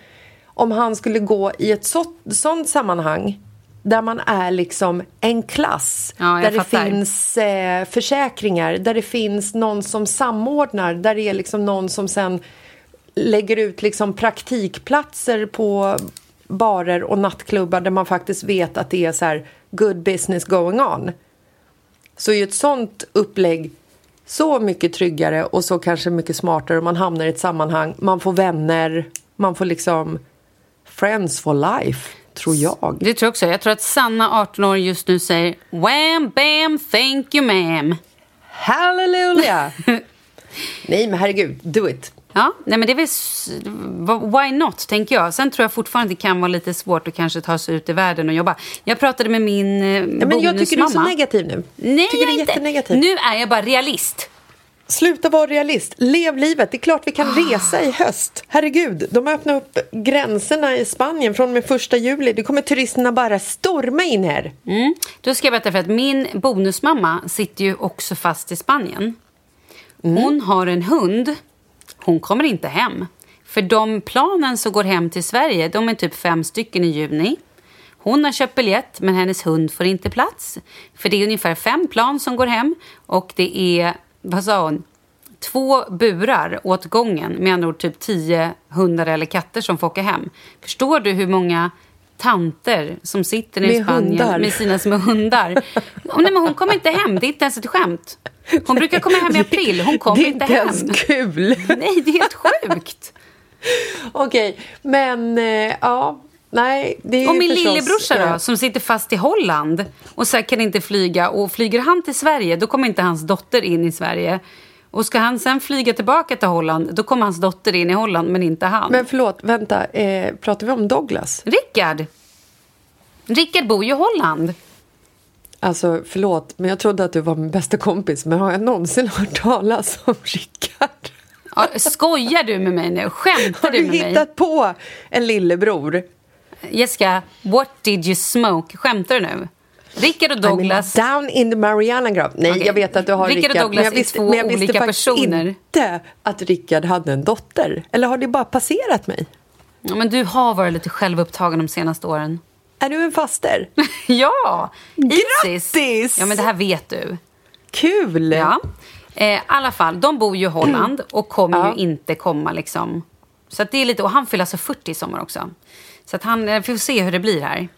Om han skulle gå i ett så, sånt sammanhang där man är liksom en klass, Ja, där det fattar. finns eh, försäkringar, där det finns någon som samordnar, där det är liksom någon som sen lägger ut liksom praktikplatser på barer och nattklubbar där man faktiskt vet att det är så här good business going on. Så är ju ett sånt upplägg så mycket tryggare och så kanske mycket smartare. Man hamnar i ett sammanhang, man får vänner, man får liksom friends for life, tror jag. Det tror jag också. Jag tror att Sanna, 18 år, just nu säger wham, bam, thank you ma'am. Halleluja! <laughs> Nej, men herregud, do it. Ja, nej men det är väl... Why not, tänker jag. Sen tror jag fortfarande det kan vara lite svårt att kanske ta sig ut i världen och jobba. Jag pratade med min eh, Ja, men jag tycker du är så bonusmamma. negativ nu. Nej, tycker jag är inte. Nu är jag bara realist. Sluta vara realist. Lev livet. Det är klart vi kan Ah. resa i höst. Herregud, de öppnar upp gränserna i Spanien från och med första juli. Det kommer turisterna bara storma in här. Mm. Då ska jag berätta för att min bonusmamma sitter ju också fast i Spanien. Hon har en hund. Hon kommer inte hem. För de planen som går hem till Sverige, de är typ fem stycken i juni. Hon har köpt biljett, men hennes hund får inte plats. För det är ungefär fem plan som går hem. Och det är, vad sa hon? Två burar åt gången. Med andra ord typ tio hundar eller katter som får åka hem. Förstår du hur många tanter som sitter nere i Med Spanien hundar. med sina små hundar? Oh, nej, men hon kommer inte hem. Det är inte ens ett skämt. Hon brukar komma hem i april. Hon kommer det är inte inte hem. ens kul. Nej, det är helt sjukt. Okej, men eh, ja. Nej, det är Och min förstås, lillebrorsa eh, då, som sitter fast i Holland och så kan inte flyga. Och flyger han till Sverige, då kommer inte hans dotter in i Sverige. Och ska han sen flyga tillbaka till Holland, då kommer hans dotter in i Holland, men inte han. Men förlåt, vänta. Eh, pratar vi om Douglas? Rickard! Rickard bor ju i Holland. Alltså, förlåt, men jag trodde att du var min bästa kompis. Men har jag någonsin hört talas om Rickard? Ja, skojar du med mig nu? Skämtar Har du du med mig? hittat på en lillebror? Jessica, what did you smoke? Skämtar du nu? Rickard och Douglas. I mean, down in the Mariana Grove. Nej, Okej. jag vet att du har Rickard Rickard. Men jag visste, men jag visste faktiskt personer. inte att Rickard hade en dotter. Eller har det bara passerat mig? Ja, men du har varit lite självupptagen de senaste åren. Är du en faster? <laughs> ja! Isis. Grattis! Ja, men det här vet du. Kul! Ja. Eh, alla fall, de bor ju i Holland och kommer Ja. ju inte komma liksom. Så att det är lite, och han fyller alltså 40 i sommar också. Så att han, eh, vi får se hur det blir här.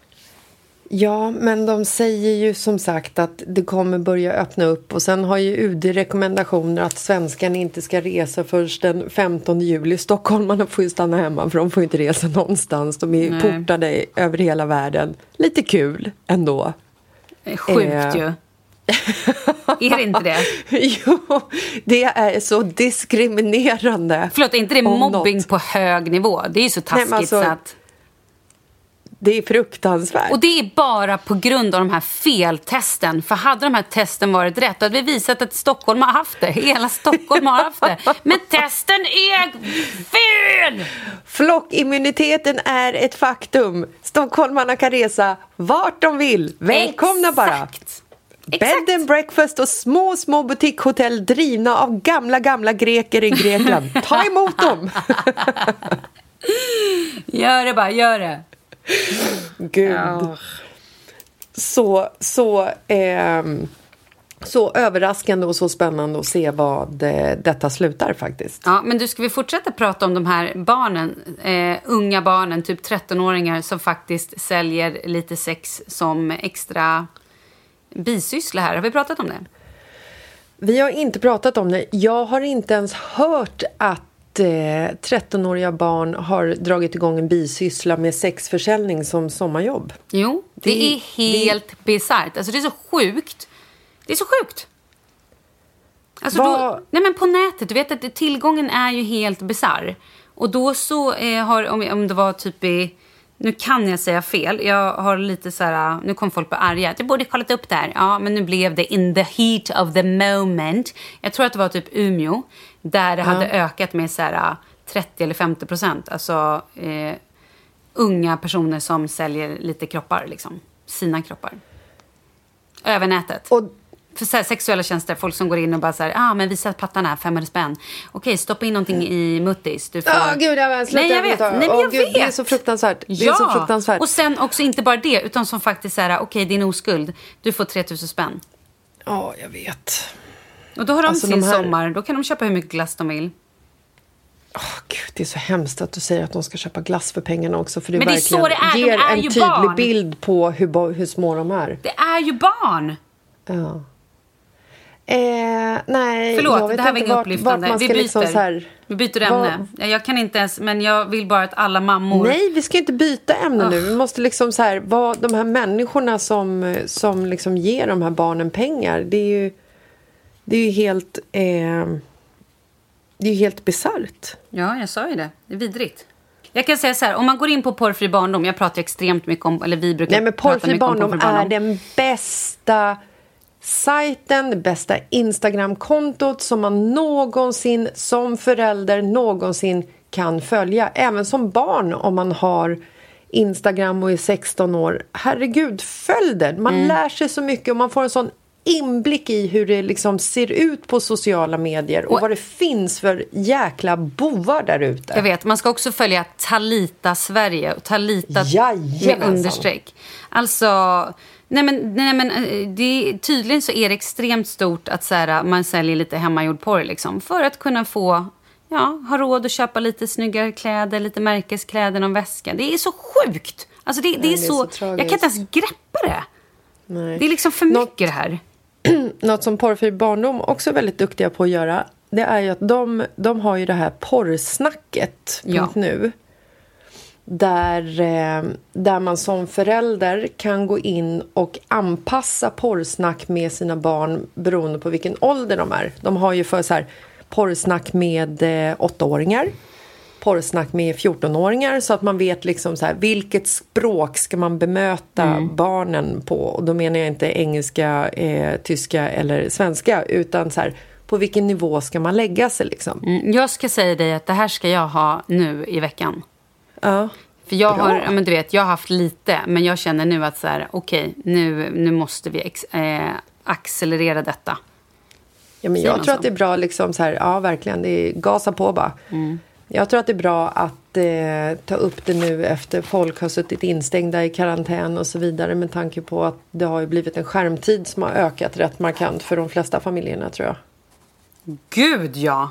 Ja, men de säger ju som sagt att det kommer börja öppna upp och sen har ju UD rekommendationer att svenskarna inte ska resa först den 15 juli. Stockholmarna får ju stanna hemma för de får inte resa någonstans. De är Nej. portade över hela världen. Lite kul ändå. Eh, Sjukt Eh. ju. <laughs> Är det inte det? Jo, det är så diskriminerande. Förlåt, är inte det mobbing något. på hög nivå? Det är ju så taskigt men alltså- så att... Det är fruktansvärt. Och det är bara på grund av de här feltesten. För hade de här testen varit rätt, då hade vi visat att Stockholm har haft det. Hela Stockholm har haft det. <laughs> Men testen är fel! Flockimmuniteten är ett faktum. Stockholmarna kan resa vart de vill. Välkomna bara. Exakt. Exakt. Bed and breakfast och små, små butikshotell drivna av gamla, gamla greker i Grekland. Ta emot dem! <laughs> Gör det bara, gör det. Gud. Så, så, ehm, så överraskande och så spännande att se vad eh, detta slutar faktiskt. Ja, men du, ska vi fortsätta prata om de här barnen, eh, unga barnen, typ 13-åringar som faktiskt säljer lite sex som extra bisyssla här. Har vi pratat om det? Vi har inte pratat om det. Jag har inte ens hört att eh, 13-åriga barn har dragit igång en bisyssla med sexförsäljning som sommarjobb. Jo, det, Det- är helt bisarrt. Alltså det är så sjukt. Det är så sjukt. Alltså då, Vad- nej men på nätet, du vet att det- tillgången är ju helt bisarr. Och då så eh, har, om, om det var typ i, nu kan jag säga fel, jag har lite så här, nu kommer folk bli arga, jag borde kollat upp det här. Ja, men nu blev det in the heat of the moment. Jag tror att det var typ Umeå, där det hade ökat med så här 30 eller 50 procent. Alltså eh, unga personer som säljer lite kroppar, liksom. Sina kroppar. Över nätet. Och För så här, sexuella tjänster, folk som går in och bara så här, ah, men visa pattan här, 500 spänn. Okej, stoppa in någonting i muttis. Du får... Ja, gud, jag Nej, jag vet. Nej, men jag gud, vet. Det är så fruktansvärt. Det ja. är så fruktansvärt. Och sen också inte bara det, utan som faktiskt så här, okej, din oskuld, du får 3000 spänn. Ja, jag vet. Och då har de Alltså, sin de här- sommar, då kan de köpa hur mycket glass de vill. Åh, gud, det är så hemskt att du säger att de ska köpa glass för pengarna också. För det Men det är så det är. De ger är en tydlig barn. bild på hur, hur små de är. Det är ju barn! Ja. Eh, nej, Förlåt, det här var inget upplyftande. Vart Vi ska byter. liksom här, Vi byter ämne. Jag kan inte ens, men jag vill bara att alla mammor... Nej, vi ska inte byta ämne nu. Vi måste liksom så här, vad, de här människorna som, som liksom ger de här barnen pengar, det är ju, det är ju helt, eh, det är ju helt bisarrt. Ja, jag sa ju det. Det är vidrigt. Jag kan säga så här, om man går in på porrfri barndom, jag pratar extremt mycket om, eller vi brukar Nej, men porrfri barndom porrfri är den bästa sajten, det bästa Instagramkontot som man någonsin som förälder någonsin kan följa. Även som barn om man har Instagram och är 16 år. Herregud, följ den! Man lär sig så mycket och man får en sån inblick i hur det liksom ser ut på sociala medier och, Och- vad det finns för jäkla bovar där ute. Jag vet, man ska också följa Talita Sverige och Talita med Jajamensan. understreck. Alltså, nej men, nej men eh, det, tydligen så är det extremt stort att så här, man säljer lite hemmagjord porr liksom, för att kunna få Ja, ha råd att köpa lite snyggare kläder, lite märkeskläder, någon väska. Det är så sjukt! Alltså det, det, är, det är så, så jag kan inte ens greppa det. Nej. Det är liksom för Något- mycket det här. <clears throat> något som Porrfri barndom också är väldigt duktiga på att göra det är ju att de, de har ju det här porrsnacket Ja. nu där, eh, där man som förälder kan gå in och anpassa porrsnack med sina barn beroende på vilken ålder de är. De har ju för så här porrsnack med eh, åttaåringar porrsnack med 14-åringar så att man vet liksom så här, vilket språk ska man bemöta barnen på. Och då menar jag inte engelska, eh, tyska eller svenska utan så här, på vilken nivå ska man lägga sig liksom. Mm, jag ska säga dig att det här ska jag ha nu i veckan. Ja. För jag Bra. har, ja, men du vet, jag har haft lite, men jag känner nu att så här, okej, nu, nu måste vi ex, eh, accelerera detta. Ja, men jag tror så? att det är bra, liksom så här, ja verkligen, det är gasa på bara. Jag tror att det är bra att eh, ta upp det nu efter folk har suttit instängda i karantän och så vidare med tanke på att det har ju blivit en skärmtid som har ökat rätt markant för de flesta familjerna tror jag. Gud, ja!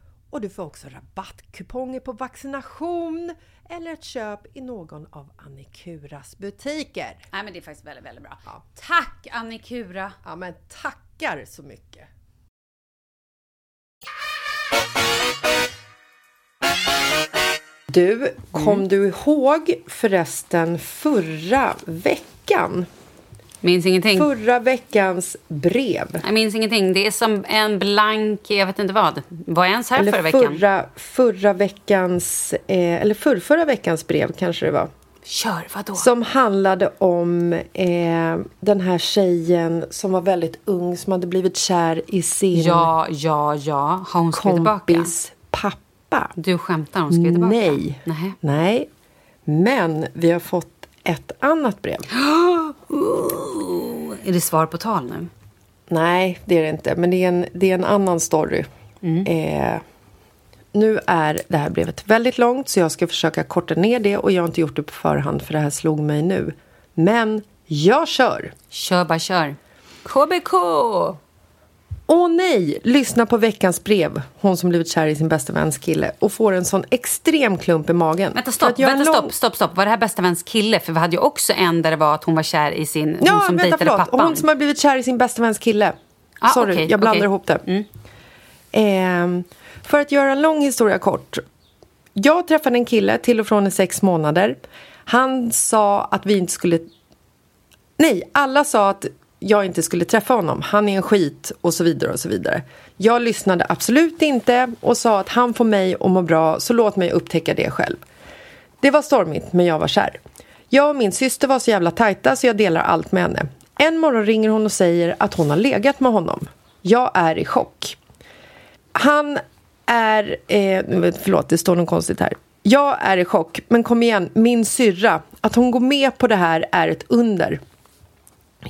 och du får också rabattkuponger på vaccination eller ett köp i någon av Annikuras butiker. Nej, men det är faktiskt väldigt, väldigt bra. Tack Annikura! Ja, men tackar så mycket! Du, kom du ihåg förresten förra veckan? Minns ingenting. Förra veckans brev. Jag minns ingenting. Det är som en blank, jag vet inte vad. Var jag ens här Eller förra veckan? förra, förra veckans, eh, eller förrförra veckans brev kanske det var. Kör, vadå? Som handlade om eh, den här tjejen som var väldigt ung som hade blivit kär i sin Ja, ja, ja. Har hon skrivit tillbaka? kompis pappa. Du skämtar, hon skrivit tillbaka? Nej. Nej. Nej. Men vi har fått ett annat brev. Oh, <gasps> är det svar på tal nu? Nej, det är det inte. Men det är en, det är en annan story. Mm. Eh, nu är det här brevet väldigt långt så jag ska försöka korta ner det och jag har inte gjort det på förhand för det här slog mig nu. Men jag kör! Kör bara kör. KBK! Åh nej! Lyssna på veckans brev. Hon som blivit kär i sin bästa väns kille och får en sån extrem klump i magen. Vänta, stopp, vänta, lång- stopp, stopp, stopp. Var det här bästa väns kille? För vi hade ju också en där det var att hon var kär i sin, hon Ja, som vänta, dejtade förlåt. pappan. Hon som har blivit kär i sin bästa väns kille. Ah, Sorry, okej, jag blandar okej. ihop det. Mm. Ehm, för att göra en lång historia kort. Jag träffade en kille till och från i sex månader. Han sa att vi inte skulle... Nej, alla sa att jag inte skulle träffa honom. Han är en skit och så vidare och så vidare. Jag lyssnade absolut inte och sa att han får mig att må bra så låt mig upptäcka det själv. Det var stormigt, men jag var kär. Jag och min syster var så jävla tajta så jag delar allt med henne. En morgon ringer hon och säger att hon har legat med honom. Jag är i chock. Han är... Eh, förlåt, det står något konstigt här. Jag är i chock, men kom igen, min syrra. Att hon går med på det här är ett under.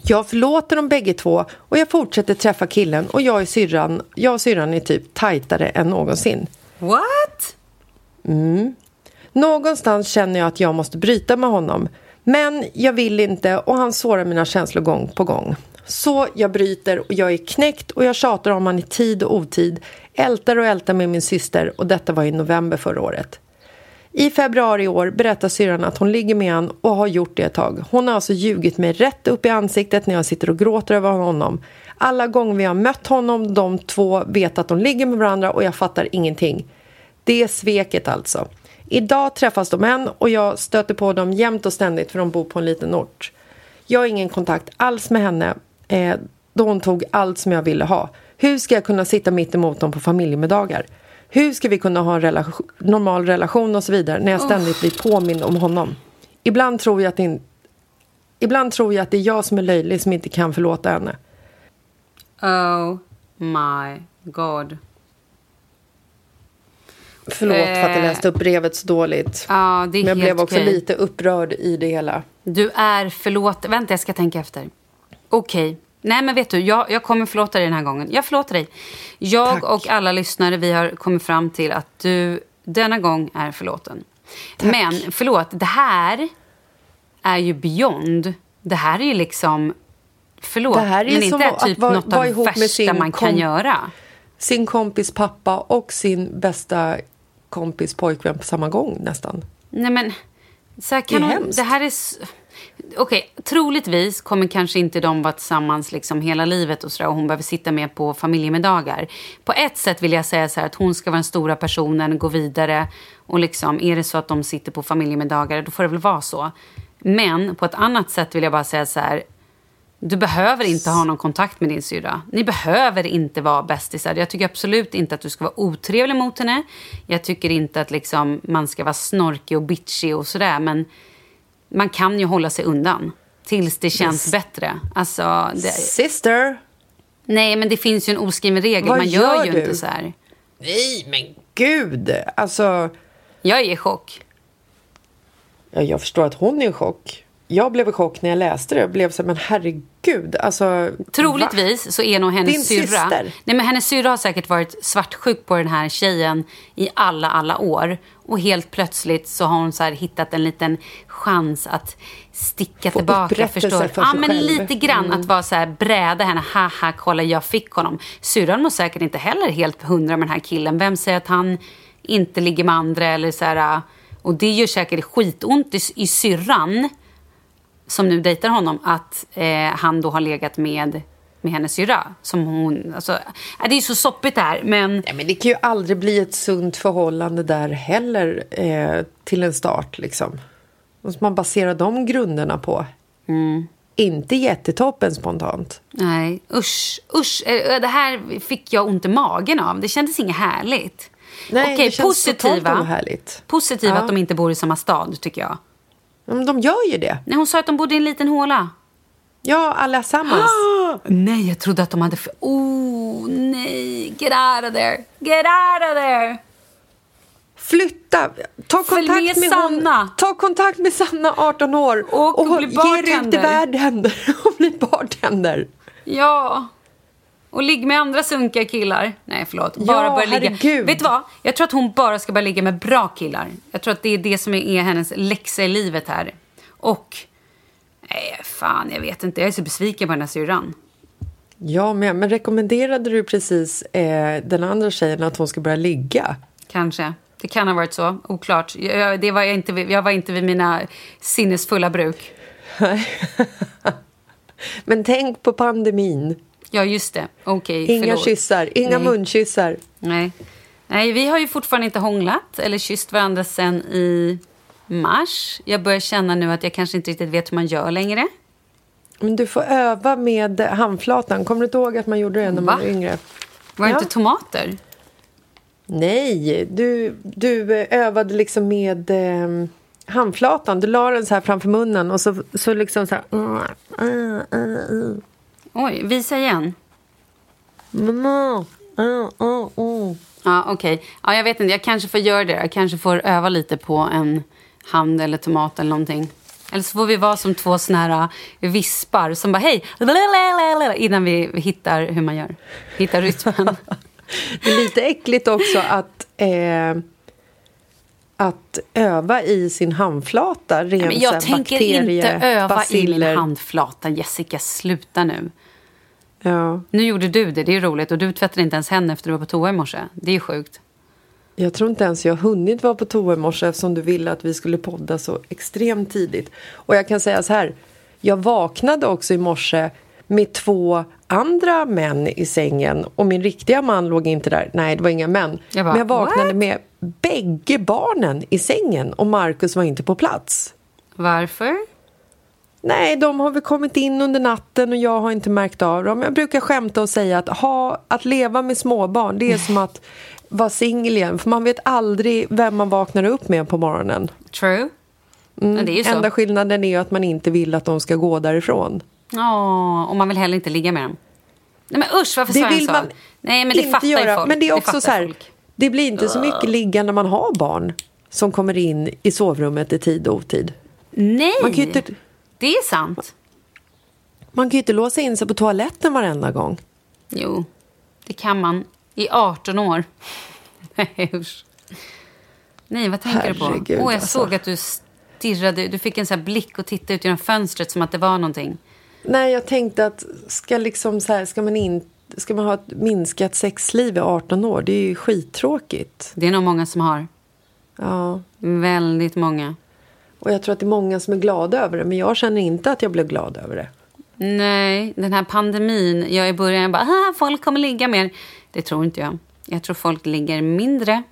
Jag förlåter dem bägge två och jag fortsätter träffa killen och jag, är syrran, jag och syrran är typ tajtare än någonsin. What? Någonstans känner jag att jag måste bryta med honom. Men jag vill inte och han sårar mina känslor gång på gång. Så jag bryter och jag är knäckt och jag tjatar om han i tid och otid. Ältar och ältar med min syster och detta var i november förra året. I februari i år berättar syrran att hon ligger med han och har gjort det ett tag. Hon har alltså ljugit mig rätt upp i ansiktet när jag sitter och gråter över honom. Alla gånger vi har mött honom, de två vet att de ligger med varandra och jag fattar ingenting. Det är sveket alltså. Idag träffas de än och jag stöter på dem jämt och ständigt för de bor på en liten ort. Jag har ingen kontakt alls med henne eh, då hon tog allt som jag ville ha. Hur ska jag kunna sitta mitt emot dem på familjemiddagar? Hur ska vi kunna ha en relation, normal relation och så vidare när jag ständigt blir påmind om honom? Ibland tror jag att in, ibland tror jag att det är jag som är löjlig som inte kan förlåta henne. Oh my god. Förlåt för att jag Eh. läste upp brevet så dåligt. Ja, det är Men jag blev också okej. lite upprörd i det hela. Du är förlåt... Vänta, jag ska tänka efter. Okej. Nej, men vet du, jag, jag kommer förlåta dig den här gången. Jag förlåter dig. Jag Tack. och alla lyssnare, vi har kommit fram till att du denna gång är förlåten. Men förlåt, det här är ju beyond. Det här är ju liksom... Förlåt, Det här är men inte typ vara- något vara av det värsta man kan göra. Sin kompis pappa och sin bästa kompis pojkvän på samma gång nästan. Nej men, så här kan Det är hon, hemskt. det här är s- troligtvis kommer kanske inte de vara tillsammans liksom hela livet och, så där, och hon behöver sitta med på familjemiddagar. På ett sätt vill jag säga så här att hon ska vara den stora personen, gå vidare och liksom, är det så att de sitter på familjemiddagar, då får det väl vara så. Men på ett annat sätt vill jag bara säga så här, du behöver inte ha någon kontakt med din syrra. Ni behöver inte vara bästisar. Jag tycker absolut inte att du ska vara otrevlig mot henne. Jag tycker inte att liksom man ska vara snorkig och bitchig och sådär. Men man kan ju hålla sig undan tills det känns Yes. bättre. Alltså, det, Sister! nej, men det finns ju en oskriven regel. Vad man gör, gör ju du? inte så här. Nej, men gud! Alltså, Jag är i chock. Ja, jag förstår att hon är i chock. Jag blev i chock när jag läste det. Jag blev så här, men herregud. Alltså, Troligtvis va? så är nog hennes Din syrra... syster? Nej, men hennes syrra har säkert varit svartsjuk på den här tjejen i alla, alla år. Och helt plötsligt så har hon så hittat en liten chans att sticka Få tillbaka. Förstår. för Ja, men själv. lite grann Mm. att vara så här bräda henne. Haha, kolla jag fick honom. Syrran mår säkert inte heller helt hundra med den här killen. Vem säger att han inte ligger med andra eller så här... Och det gör säkert skitont i, i syrran som nu dejtar honom att eh, han då har legat med, med hennes syrra. Som hon, alltså, äh, det är så soppigt det här, men... Ja, men det kan ju aldrig bli ett sunt förhållande där heller eh, till en start. Liksom. Måste man basera de grunderna på. Mm. Inte jättetoppen spontant. Nej, usch. usch. Eh, Det här fick jag ont i magen av. Det kändes inget härligt. Nej, Okej, det känns totalt positiva. ohärligt. Positiva Ja. att de inte bor i samma stad, tycker jag. Men de gör ju det. Nej, hon sa att de bodde i en liten håla. Ja, allesammans. <gasps> Nej, jag trodde att de hade... Oh, nej. Get out of there. Get out of there. Flytta! Ta Följ kontakt med med, Sanna. hon. Ta kontakt med Sanna, 18 år. Och bli ge er ut i bartender. världen och bli bartender. <laughs> Ja. Och ligg med andra sunkiga killar. Nej, förlåt. Bara Ja, börja ligga. Vet du vad? Jag tror att hon bara ska börja ligga med bra killar. Jag tror att det är det som är hennes läxa i livet här. Och... Nej, fan, jag vet inte. Jag är så besviken på den här syrran. Ja, men, men rekommenderade du precis eh, den andra tjejen att hon ska börja ligga? Kanske. Det kan ha varit så. Oklart. Jag, det var jag, inte, jag var inte vid mina sinnesfulla bruk. <laughs> Men tänk på pandemin. Ja, just det. Okej, Inga förlåt. kyssar, inga Nej. munkyssar. Nej. Nej, vi har ju fortfarande inte hånglat eller kysst varandra sen i mars. Jag börjar känna nu att jag kanske inte riktigt vet hur man gör längre. Men du får öva med handflatan. Kommer du inte ihåg att man gjorde det när man Va? var yngre? Var det Ja. inte tomater? Nej, du, du övade liksom med eh, handflatan. Du la den så här framför munnen och så, så liksom så här... Oj, visa igen. Mm, mm, mm, mm. Ja, okej. Ja, jag vet inte, jag kanske får göra det. Jag kanske får öva lite på en hand eller tomat eller någonting. Eller så får vi vara som två såna här uh, vispar som bara hej, innan vi hittar hur man gör. Hittar rytmen. <laughs> Det är lite äckligt också att, eh, att öva i sin handflata. Så här jag tänker bakterie, inte öva i baciller. min handflata. Jessica, sluta nu. Ja, Nu gjorde du det, det är roligt. Och du tvättade inte ens händerna efter du var på toa i morse. Det är sjukt. jag tror inte ens jag hunnit vara på toa i morse eftersom du ville att vi skulle podda så extremt tidigt. Och jag kan säga så här. Jag vaknade också i morse med två andra män i sängen och min riktiga man låg inte där. Nej, det var inga män. Jag bara, Men jag vaknade "What?" med bägge barnen i sängen och Markus var inte på plats. Varför? Nej, de har väl kommit in under natten och jag har inte märkt av dem. Jag brukar skämta och säga att ha, att leva med småbarn, det är som att vara singel igen. För man vet aldrig vem man vaknar upp med på morgonen. True. Det ju så. Enda skillnaden är att man inte vill att de ska gå därifrån. Ja, och man vill heller inte ligga med dem. Nej men usch, varför Det sa jag vill så? man Nej, men det fattar ju göra. folk. Men det är också fattar så här, folk. Det blir inte så mycket ligga när man har barn som kommer in i sovrummet i tid och otid. Nej, Man kan inte, det är sant. man kan ju inte låsa in sig på toaletten varenda gång. Jo, det kan man. I 18 år. Nej, <laughs> usch. Nej, vad tänker du Herregud, på? Åh, jag alltså. såg att du stirrade. Du fick en sån här blick och tittade ut genom fönstret som att det var någonting. Nej, jag tänkte att ska, liksom så här, ska, man in, ska man ha ett minskat sexliv i 18 år? Det är ju skittråkigt. Det är nog många som har. Ja. Väldigt många. Och jag tror att det är många som är glada över det, men jag känner inte att jag blev glad över det. Nej, den här pandemin. Jag i början bara, ah, folk kommer ligga mer. Det tror inte jag. Jag tror folk ligger mindre.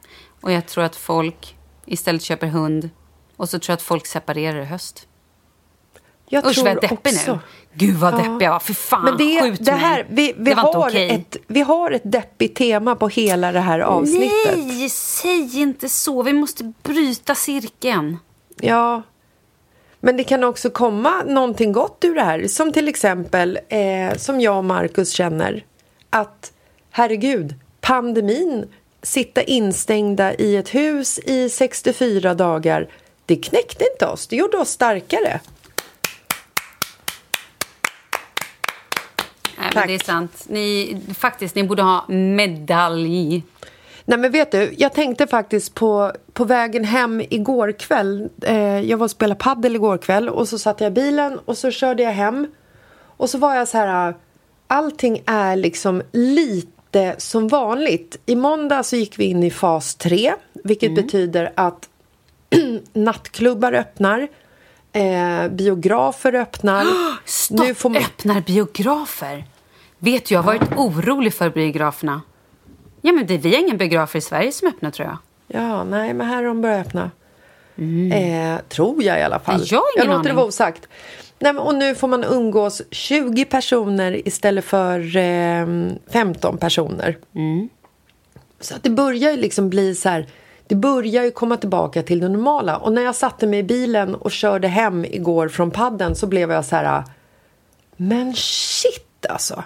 Och jag tror att folk istället köper hund. Och så tror jag att folk separerar i höst. Jag Usch, tror vad jag är deppig också. nu. Gud, vad deppig jag var. Fy fan, Men det, skjut det här, vi, vi, det har okej. ett, vi har ett deppigt tema på hela det här avsnittet. Nej, säg inte så. Vi måste bryta cirkeln. Ja. Men det kan också komma någonting gott ur det här. Som till exempel, eh, som jag och Markus känner, att herregud, pandemin, sitta instängda i ett hus i 64 dagar, det knäckte inte oss. Det gjorde oss starkare. Nej, men Tack. det är sant. Ni, faktiskt, ni borde ha medalj. Nej men vet du, jag tänkte faktiskt på, på vägen hem igår kväll. Eh, jag var och spelade paddel igår kväll och så satt jag i bilen och så körde jag hem. Och så var jag så här, allting är liksom lite som vanligt. I måndag så gick vi in i fas 3, vilket betyder att <clears throat> nattklubbar öppnar, eh, biografer öppnar. <gasps> Stopp! Nu får man- Öppnar biografer. Vet du, jag har varit orolig för biograferna. Ja, men det, vi har ingen biografer i Sverige som öppnar, tror jag. Ja, nej, men här har de börjat öppna. Eh, tror jag i alla fall. Mm. Jag ingen låter det aning. vara osagt. Nej, men, och nu får man umgås 20 personer istället för eh, 15 personer. Mm. Så att det börjar ju liksom bli så här... Det börjar ju komma tillbaka till det normala. Och när jag satte mig i bilen och körde hem igår från padden så blev jag så här... Men shit alltså!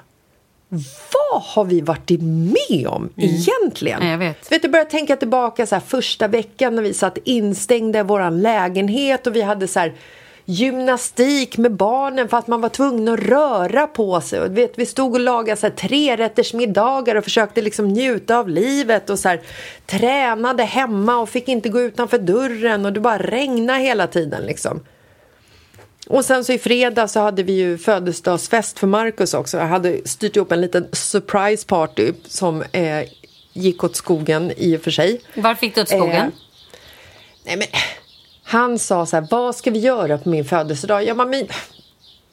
Vad har vi varit med om egentligen? Mm. Ja, jag vet. Vet du, börjar tänka tillbaka så här, första veckan när vi satt instängda i vår lägenhet och vi hade så här gymnastik med barnen för att man var tvungen att röra på sig. Och, du vet, vi stod och lagade så här, trerättersmiddagar och försökte liksom njuta av livet och så här, tränade hemma och fick inte gå utanför dörren och det bara regnade hela tiden liksom. Och sen så i fredag så hade vi ju födelsedagsfest för Marcus också. Jag hade styrt ihop en liten surprise party som eh, gick åt skogen i och för sig. Varför gick det åt skogen? Eh, nej men, han sa så här, vad ska vi göra på min födelsedag? Jag bara, min,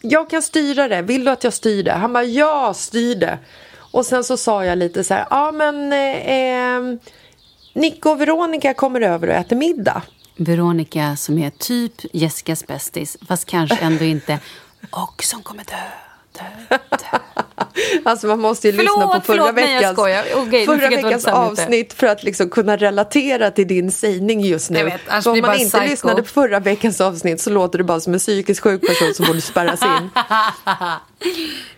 jag kan styra det. Vill du att jag styr det? Han bara, ja, styr det. Och sen så sa jag lite så här, ja men eh, ehm, Nico och Veronica kommer över och äter middag. Veronica som är typ Jessicas bästis, fast kanske ändå inte. Och som kommer dö. <laughs> Alltså man måste ju Förlåt, lyssna på förra förlåt, nej, veckans. Okej, nu förra veckans avsnitt för att liksom kunna relatera till din sägning just nu. Vet, annars så om man inte psycho. lyssnade på förra veckans avsnitt så låter det bara som en psykiskt sjuk person som borde spärras in. <laughs>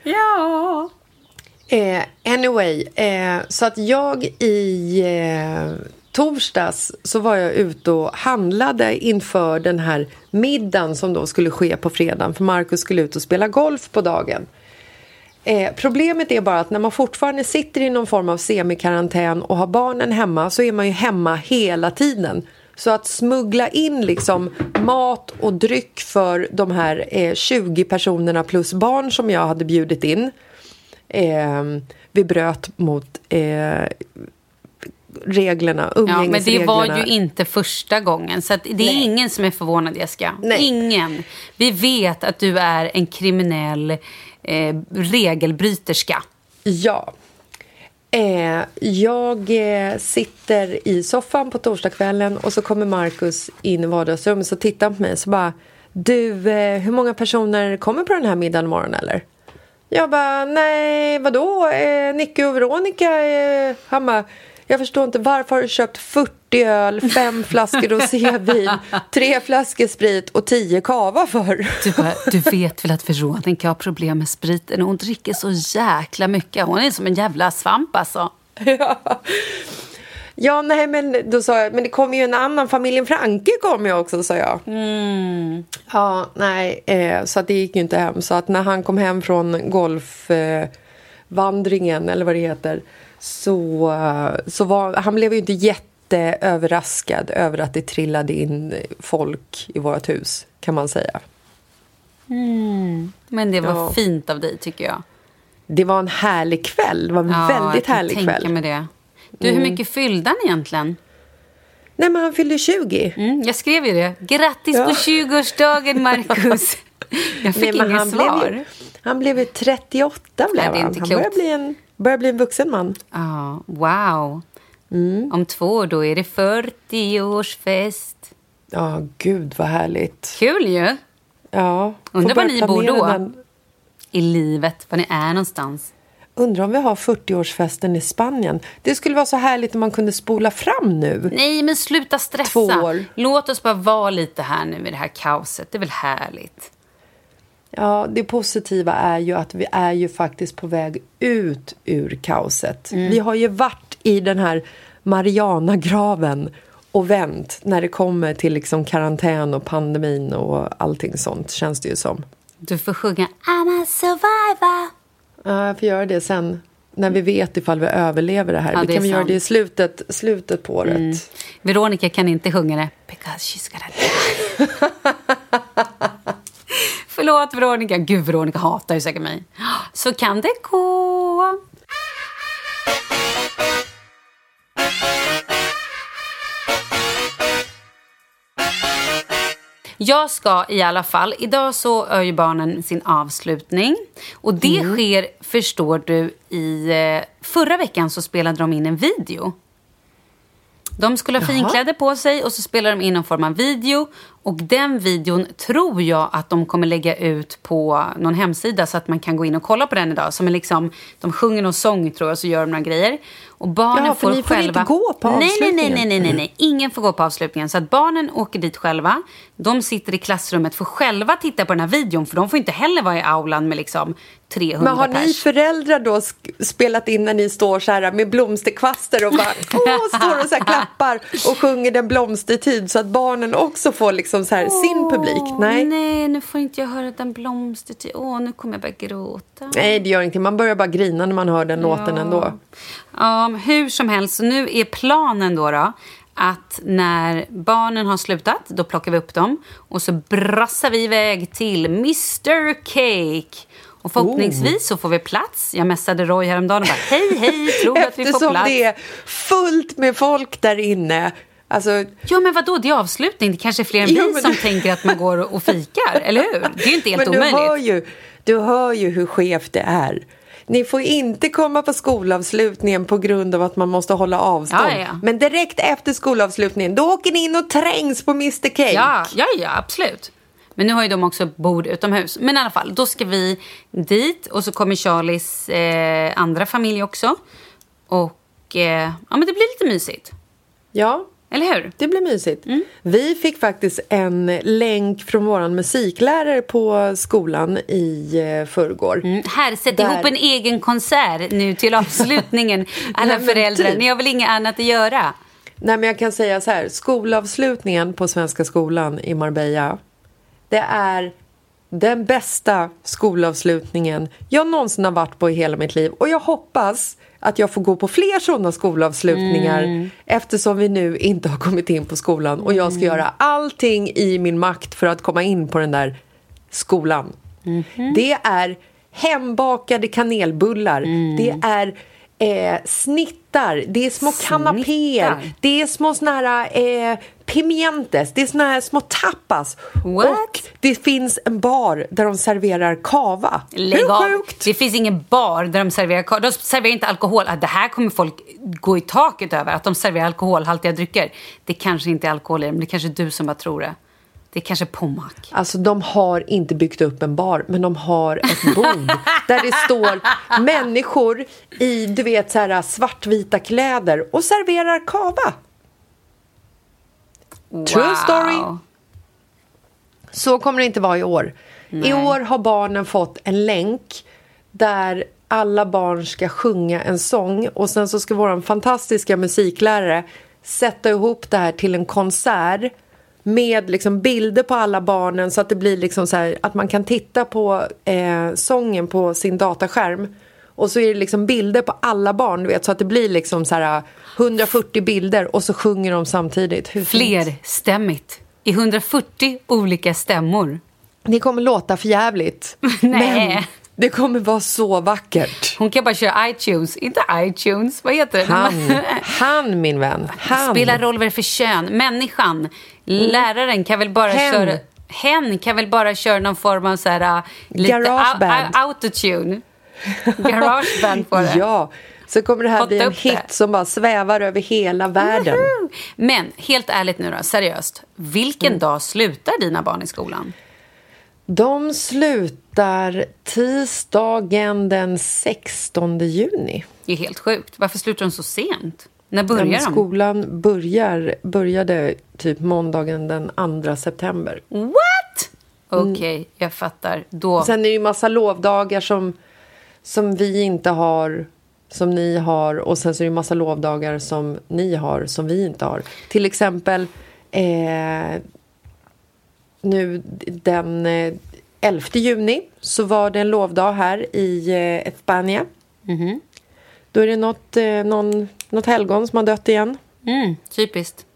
Ja. Eh, anyway, eh, så att jag i eh, torsdags så var jag ute och handlade inför den här middagen som då skulle ske på fredagen för Markus skulle ut och spela golf på dagen. Eh, problemet är bara att när man fortfarande sitter i någon form av semikarantän och har barnen hemma så är man ju hemma hela tiden. Så att smuggla in liksom mat och dryck för de här eh, 20 personerna plus barn som jag hade bjudit in. Eh, vi bröt mot eh, reglerna, Ja, men det umgängesreglerna. var ju inte första gången. Så det är Nej. ingen som är förvånad, Jessica. Nej. Ingen. Vi vet att du är en kriminell eh, regelbryterska. Ja. Eh, jag eh, sitter i soffan på torsdagskvällen och så kommer Markus in i vardagsrummet och tittar på mig så bara Du, eh, hur många personer kommer på den här middagen imorgon eller? Jag bara, nej vadå? Eh, Nicky och Veronica? Eh, han bara, jag förstår inte varför har du köpt 40 öl, fem <laughs> flaskor rosévin, tre flaskor sprit och tio kava för? Du, du vet väl att Veronica har problem med spriten hon dricker så jäkla mycket. Hon är som en jävla svamp alltså. Ja. Ja, nej, men då sa jag, men det kommer ju en annan, familjen Franke kommer ju också, sa jag. Ja, nej, eh, så det gick ju inte hem. Så att när han kom hem från golfvandringen, eh, eller vad det heter, så, så var, han blev ju inte jätteöverraskad över att det trillade in folk i vårt hus, kan man säga. Men det var Ja. fint av dig tycker jag. Det var en härlig kväll, det var en Ja, väldigt härlig tänka kväll. Mig det. Du, hur mycket fyllde han egentligen? Nej, men han fyllde 20. Mm, jag skrev ju det. Grattis Ja. på 20-årsdagen, Marcus. <laughs> Jag fick Nej, inget han svar. Blev ju, han blev ju 38 blev Nej, han. inte Han börjar bli, en, börjar bli en vuxen man. Ja, wow. Mm. Om två år då är det 40-årsfest. Ja, gud vad härligt. Kul ju. Ja, Undrar var ni bor då? den. I livet, var ni är någonstans. Undrar om vi har 40-årsfesten i Spanien. Det skulle vara så härligt om man kunde spola fram nu. Nej, men sluta stressa. Två år. Låt oss bara vara lite här nu i det här kaoset. Det är väl härligt? Ja, det positiva är ju att vi är ju faktiskt på väg ut ur kaoset. Mm. Vi har ju varit i den här Marianagraven och vänt när det kommer till liksom karantän och pandemin och allting sånt, känns det ju som. Du får sjunga I'm a survivor. Ja, jag får göra det sen när vi vet ifall vi överlever det här. Ja, vi det kan är vi göra det i slutet, slutet på året. Mm. Veronica kan inte sjunga det. Because she's gonna die. <laughs> Förlåt Veronica. Gud, Veronica hatar ju säkert mig. Så kan det gå. Jag ska i alla fall, idag så har ju barnen sin avslutning. Och det Mm. sker, förstår du, i... eh, Förra veckan så spelade de in en video. De skulle ha Jaha. finkläder på sig och så spelar de in någon form av video. Och den videon tror jag att de kommer lägga ut på någon hemsida så att man kan gå in och kolla på den idag. Som är liksom, de sjunger någon sång tror jag och så gör de några grejer. Och barnen Ja, för får ni får själva... inte gå på nej, nej, nej, avslutningen. nej, nej, nej, nej. Ingen får gå på avslutningen. Så att barnen åker dit själva. De sitter i klassrummet, får själva titta på den här videon. För de får inte heller vara i aulan med liksom 300 Men har ni pers. föräldrar då spelat in när ni står så här med blomsterkvaster och bara <laughs> åh, står och så här klappar och sjunger den blomstertid så att barnen också får liksom så här sin publik? Nej. Nej, nu får inte jag höra den blomstertid. Åh, nu kommer jag börja gråta. Nej, det gör ingenting. Man börjar bara grina när man hör den låten ändå. Ja, hur som helst, så nu är planen då, då att när barnen har slutat, då plockar vi upp dem och så brassar vi iväg till Mr Cake. Och förhoppningsvis så får vi plats. Jag messade Roy häromdagen och bara hej, hej, tror att vi får Eftersom plats? det är fullt med folk där inne. Alltså, Ja, men vadå, det är avslutning. Det kanske är fler än Jo, vi som tänker att man går och fikar, eller hur? Det är ju inte helt men du omöjligt. hör, ju, du hör ju hur skevt det är. Ni får inte komma på skolavslutningen på grund av att man måste hålla avstånd. Ja, ja. Men direkt efter skolavslutningen, då åker ni in och trängs på Mr Cake. Ja, ja, ja, absolut. Men nu har ju de också bord utomhus. Men i alla fall, då ska vi dit och så kommer Charlies eh, andra familj också. Och eh, ja, men det blir lite mysigt. ja. Eller hur? Det blir mysigt. Mm. Vi fick faktiskt en länk från vår musiklärare på skolan i eh, förrgår. Mm, här, sätt Där. ihop en egen konsert nu till avslutningen. <laughs> Alla Nej, föräldrar, typ. ni har väl inget annat att göra? Nej, men jag kan säga så här. Skolavslutningen på Svenska skolan i Marbella. Det är den bästa skolavslutningen jag någonsin har varit på i hela mitt liv. Och jag hoppas att jag får gå på fler sådana skolavslutningar Mm. eftersom vi nu inte har kommit in på skolan och jag ska Mm. göra allting i min makt för att komma in på den där skolan. Mhm. Det är hembakade kanelbullar. Mm. Det är eh, snittar. Det är små kanapéer. Det är små såna här eh, pimientes. Det är såna här små tapas. What? Och det finns en bar där de serverar kava. Lägg av. sjukt? Det finns ingen bar där de serverar ka- De serverar inte alkohol. Ah, Det här kommer folk gå i taket över. Att de serverar alkoholhaltiga drycker. Det kanske inte är alkohol i det, men det kanske är du som bara tror det. Det är kanske Pommac. Alltså de har inte byggt upp en bar men de har ett <laughs> bord där det står människor i du vet så här svartvita kläder och serverar kava. True story. Så kommer det inte vara i år. I år har barnen fått en länk där alla barn ska sjunga en sång och sen så ska vår fantastiska musiklärare sätta ihop det här till en konsert med liksom bilder på alla barnen så att det blir liksom så här att man kan titta på eh, sången på sin dataskärm och så är det liksom bilder på alla barn, du vet, så att det blir liksom så här 140 bilder och så sjunger de samtidigt. Hur? Flerstämmigt. I 140 olika stämmor. Det kommer låta för jävligt. <laughs> Nej. Men det kommer vara så vackert. Hon kan bara köra iTunes. Inte iTunes, vad heter det? Han, <laughs> han min vän. Han. Spelar roll vad det är för kön. Människan. Läraren kan väl bara Hen. köra... Hen kan väl bara köra någon form av så här, uh, lite Garageband. au- au- autotune. Garageband på <laughs> det. Ja, så kommer det här Fått bli en upp det. hit som bara svävar över hela världen. Men helt ärligt nu då, seriöst. Vilken Mm. dag slutar dina barn i skolan? De slutar tisdagen den 16 juni. Det är helt sjukt. Varför slutar de så sent? När Ja, börjar de? Skolan börjar, började typ måndagen den 2 september. What? Okej, jag fattar. Då... Sen är det ju massa lovdagar som, som vi inte har som ni har och sen så är det en massa lovdagar som ni har som vi inte har. Till exempel eh, nu den eh, 11 juni så var det en lovdag här i eh, Spanien. Mhm. Då är det något, eh, någon, något helgon som har dött igen. Mm, typiskt.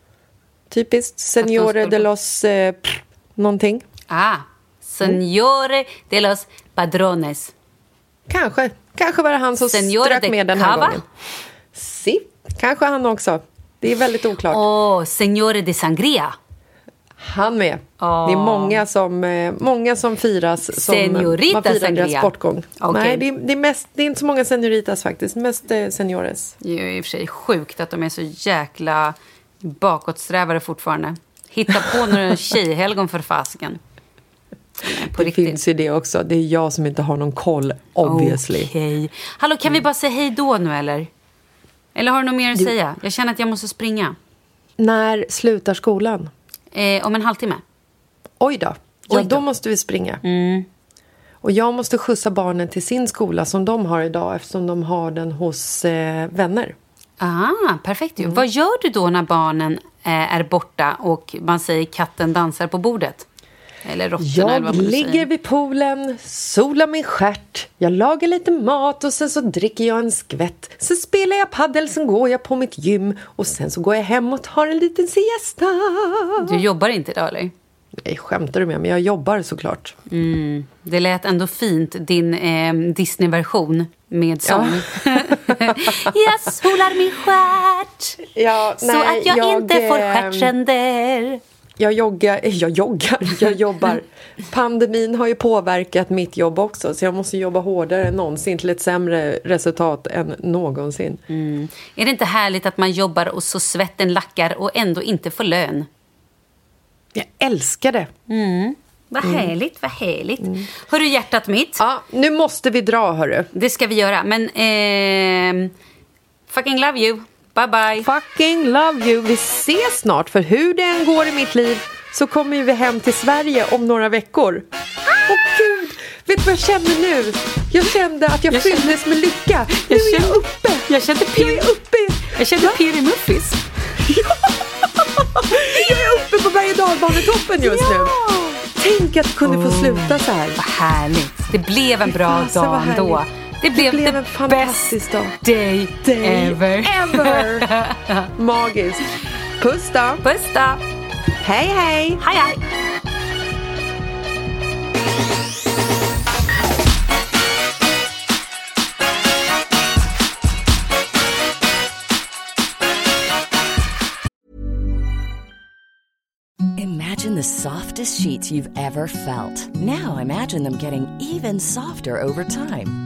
Typiskt. Senore de los... Eh, pff, någonting. Ah, Senore de los Padrones. Kanske. Kanske var det han som Senora strök med den här Cava? gången. Si. Kanske han också. Det är väldigt oklart. Oh, Senore de Sangria. Han med. Åh. Det är många som, eh, många som firas som Senorita man firar sangria. deras bortgång. Okej. Nej, det är, det, är mest, det är inte så många senioritas faktiskt. Mest eh, seniores. Det är i och för sig sjukt att de är så jäkla bakåtsträvare fortfarande. Hitta på några tjejhelgon för fasiken. På Det riktigt. finns ju det också. Det är jag som inte har någon koll, obviously. Okej. Hallå, kan vi bara säga hej då nu eller? Eller har du något mer att säga? Jag känner att jag måste springa. När slutar skolan? Eh, om en halvtimme. Oj då. Ja, då. då måste vi springa. Mm. Och jag måste skjutsa barnen till sin skola som de har idag eftersom de har den hos eh, vänner. Ah, perfekt. Mm. Vad gör du då när barnen eh, är borta och man säger katten dansar på bordet? Eller råttorna Jag ligger vid poolen, solar min stjärt, jag lagar lite mat och sen så dricker jag en skvätt. Sen spelar jag paddel, sen går jag på mitt gym och sen så går jag hem och tar en liten siesta. Du jobbar inte idag eller? Nej, skämtar du med Men jag jobbar såklart. Det lät ändå fint, din eh, Disney-version med sång. <laughs> jag solar min stjärt Ja, så att jag, inte får eh, stjärtränder. Jag joggar, jag joggar, <laughs> jag jobbar. Pandemin har ju påverkat mitt jobb också så jag måste jobba hårdare än någonsin till ett sämre resultat än någonsin. Är det inte härligt att man jobbar och så svetten lackar och ändå inte får lön? Jag älskar det. Vad härligt, vad härligt. Hörru hjärtat mitt, Ja, nu måste vi dra hörru. det ska vi göra. Men ehm, fucking love you. Bye bye. Fucking love you. Vi ses snart för hur det än går i mitt liv så kommer vi hem till Sverige om några veckor. Åh gud! Vet du vad jag kände nu? Jag kände att jag, Jag fylldes med lycka. Nu är jag kände- uppe! jag kände Jag är uppe! Jag kände Piri Muffis. <laughs> Jag är uppe på berg och dalbanetoppen just nu. Tänk att det kunde få sluta så här. Vad härligt. Det blev en bra dag ändå. Härligt. Det blev, blev the en fantastisk dag. day, Day ever. ever. <laughs> Magiskt. Puss då. Puss då. Hej hej. Hej, hej. Imagine the softest sheets you've ever felt. Now imagine them getting even softer over time.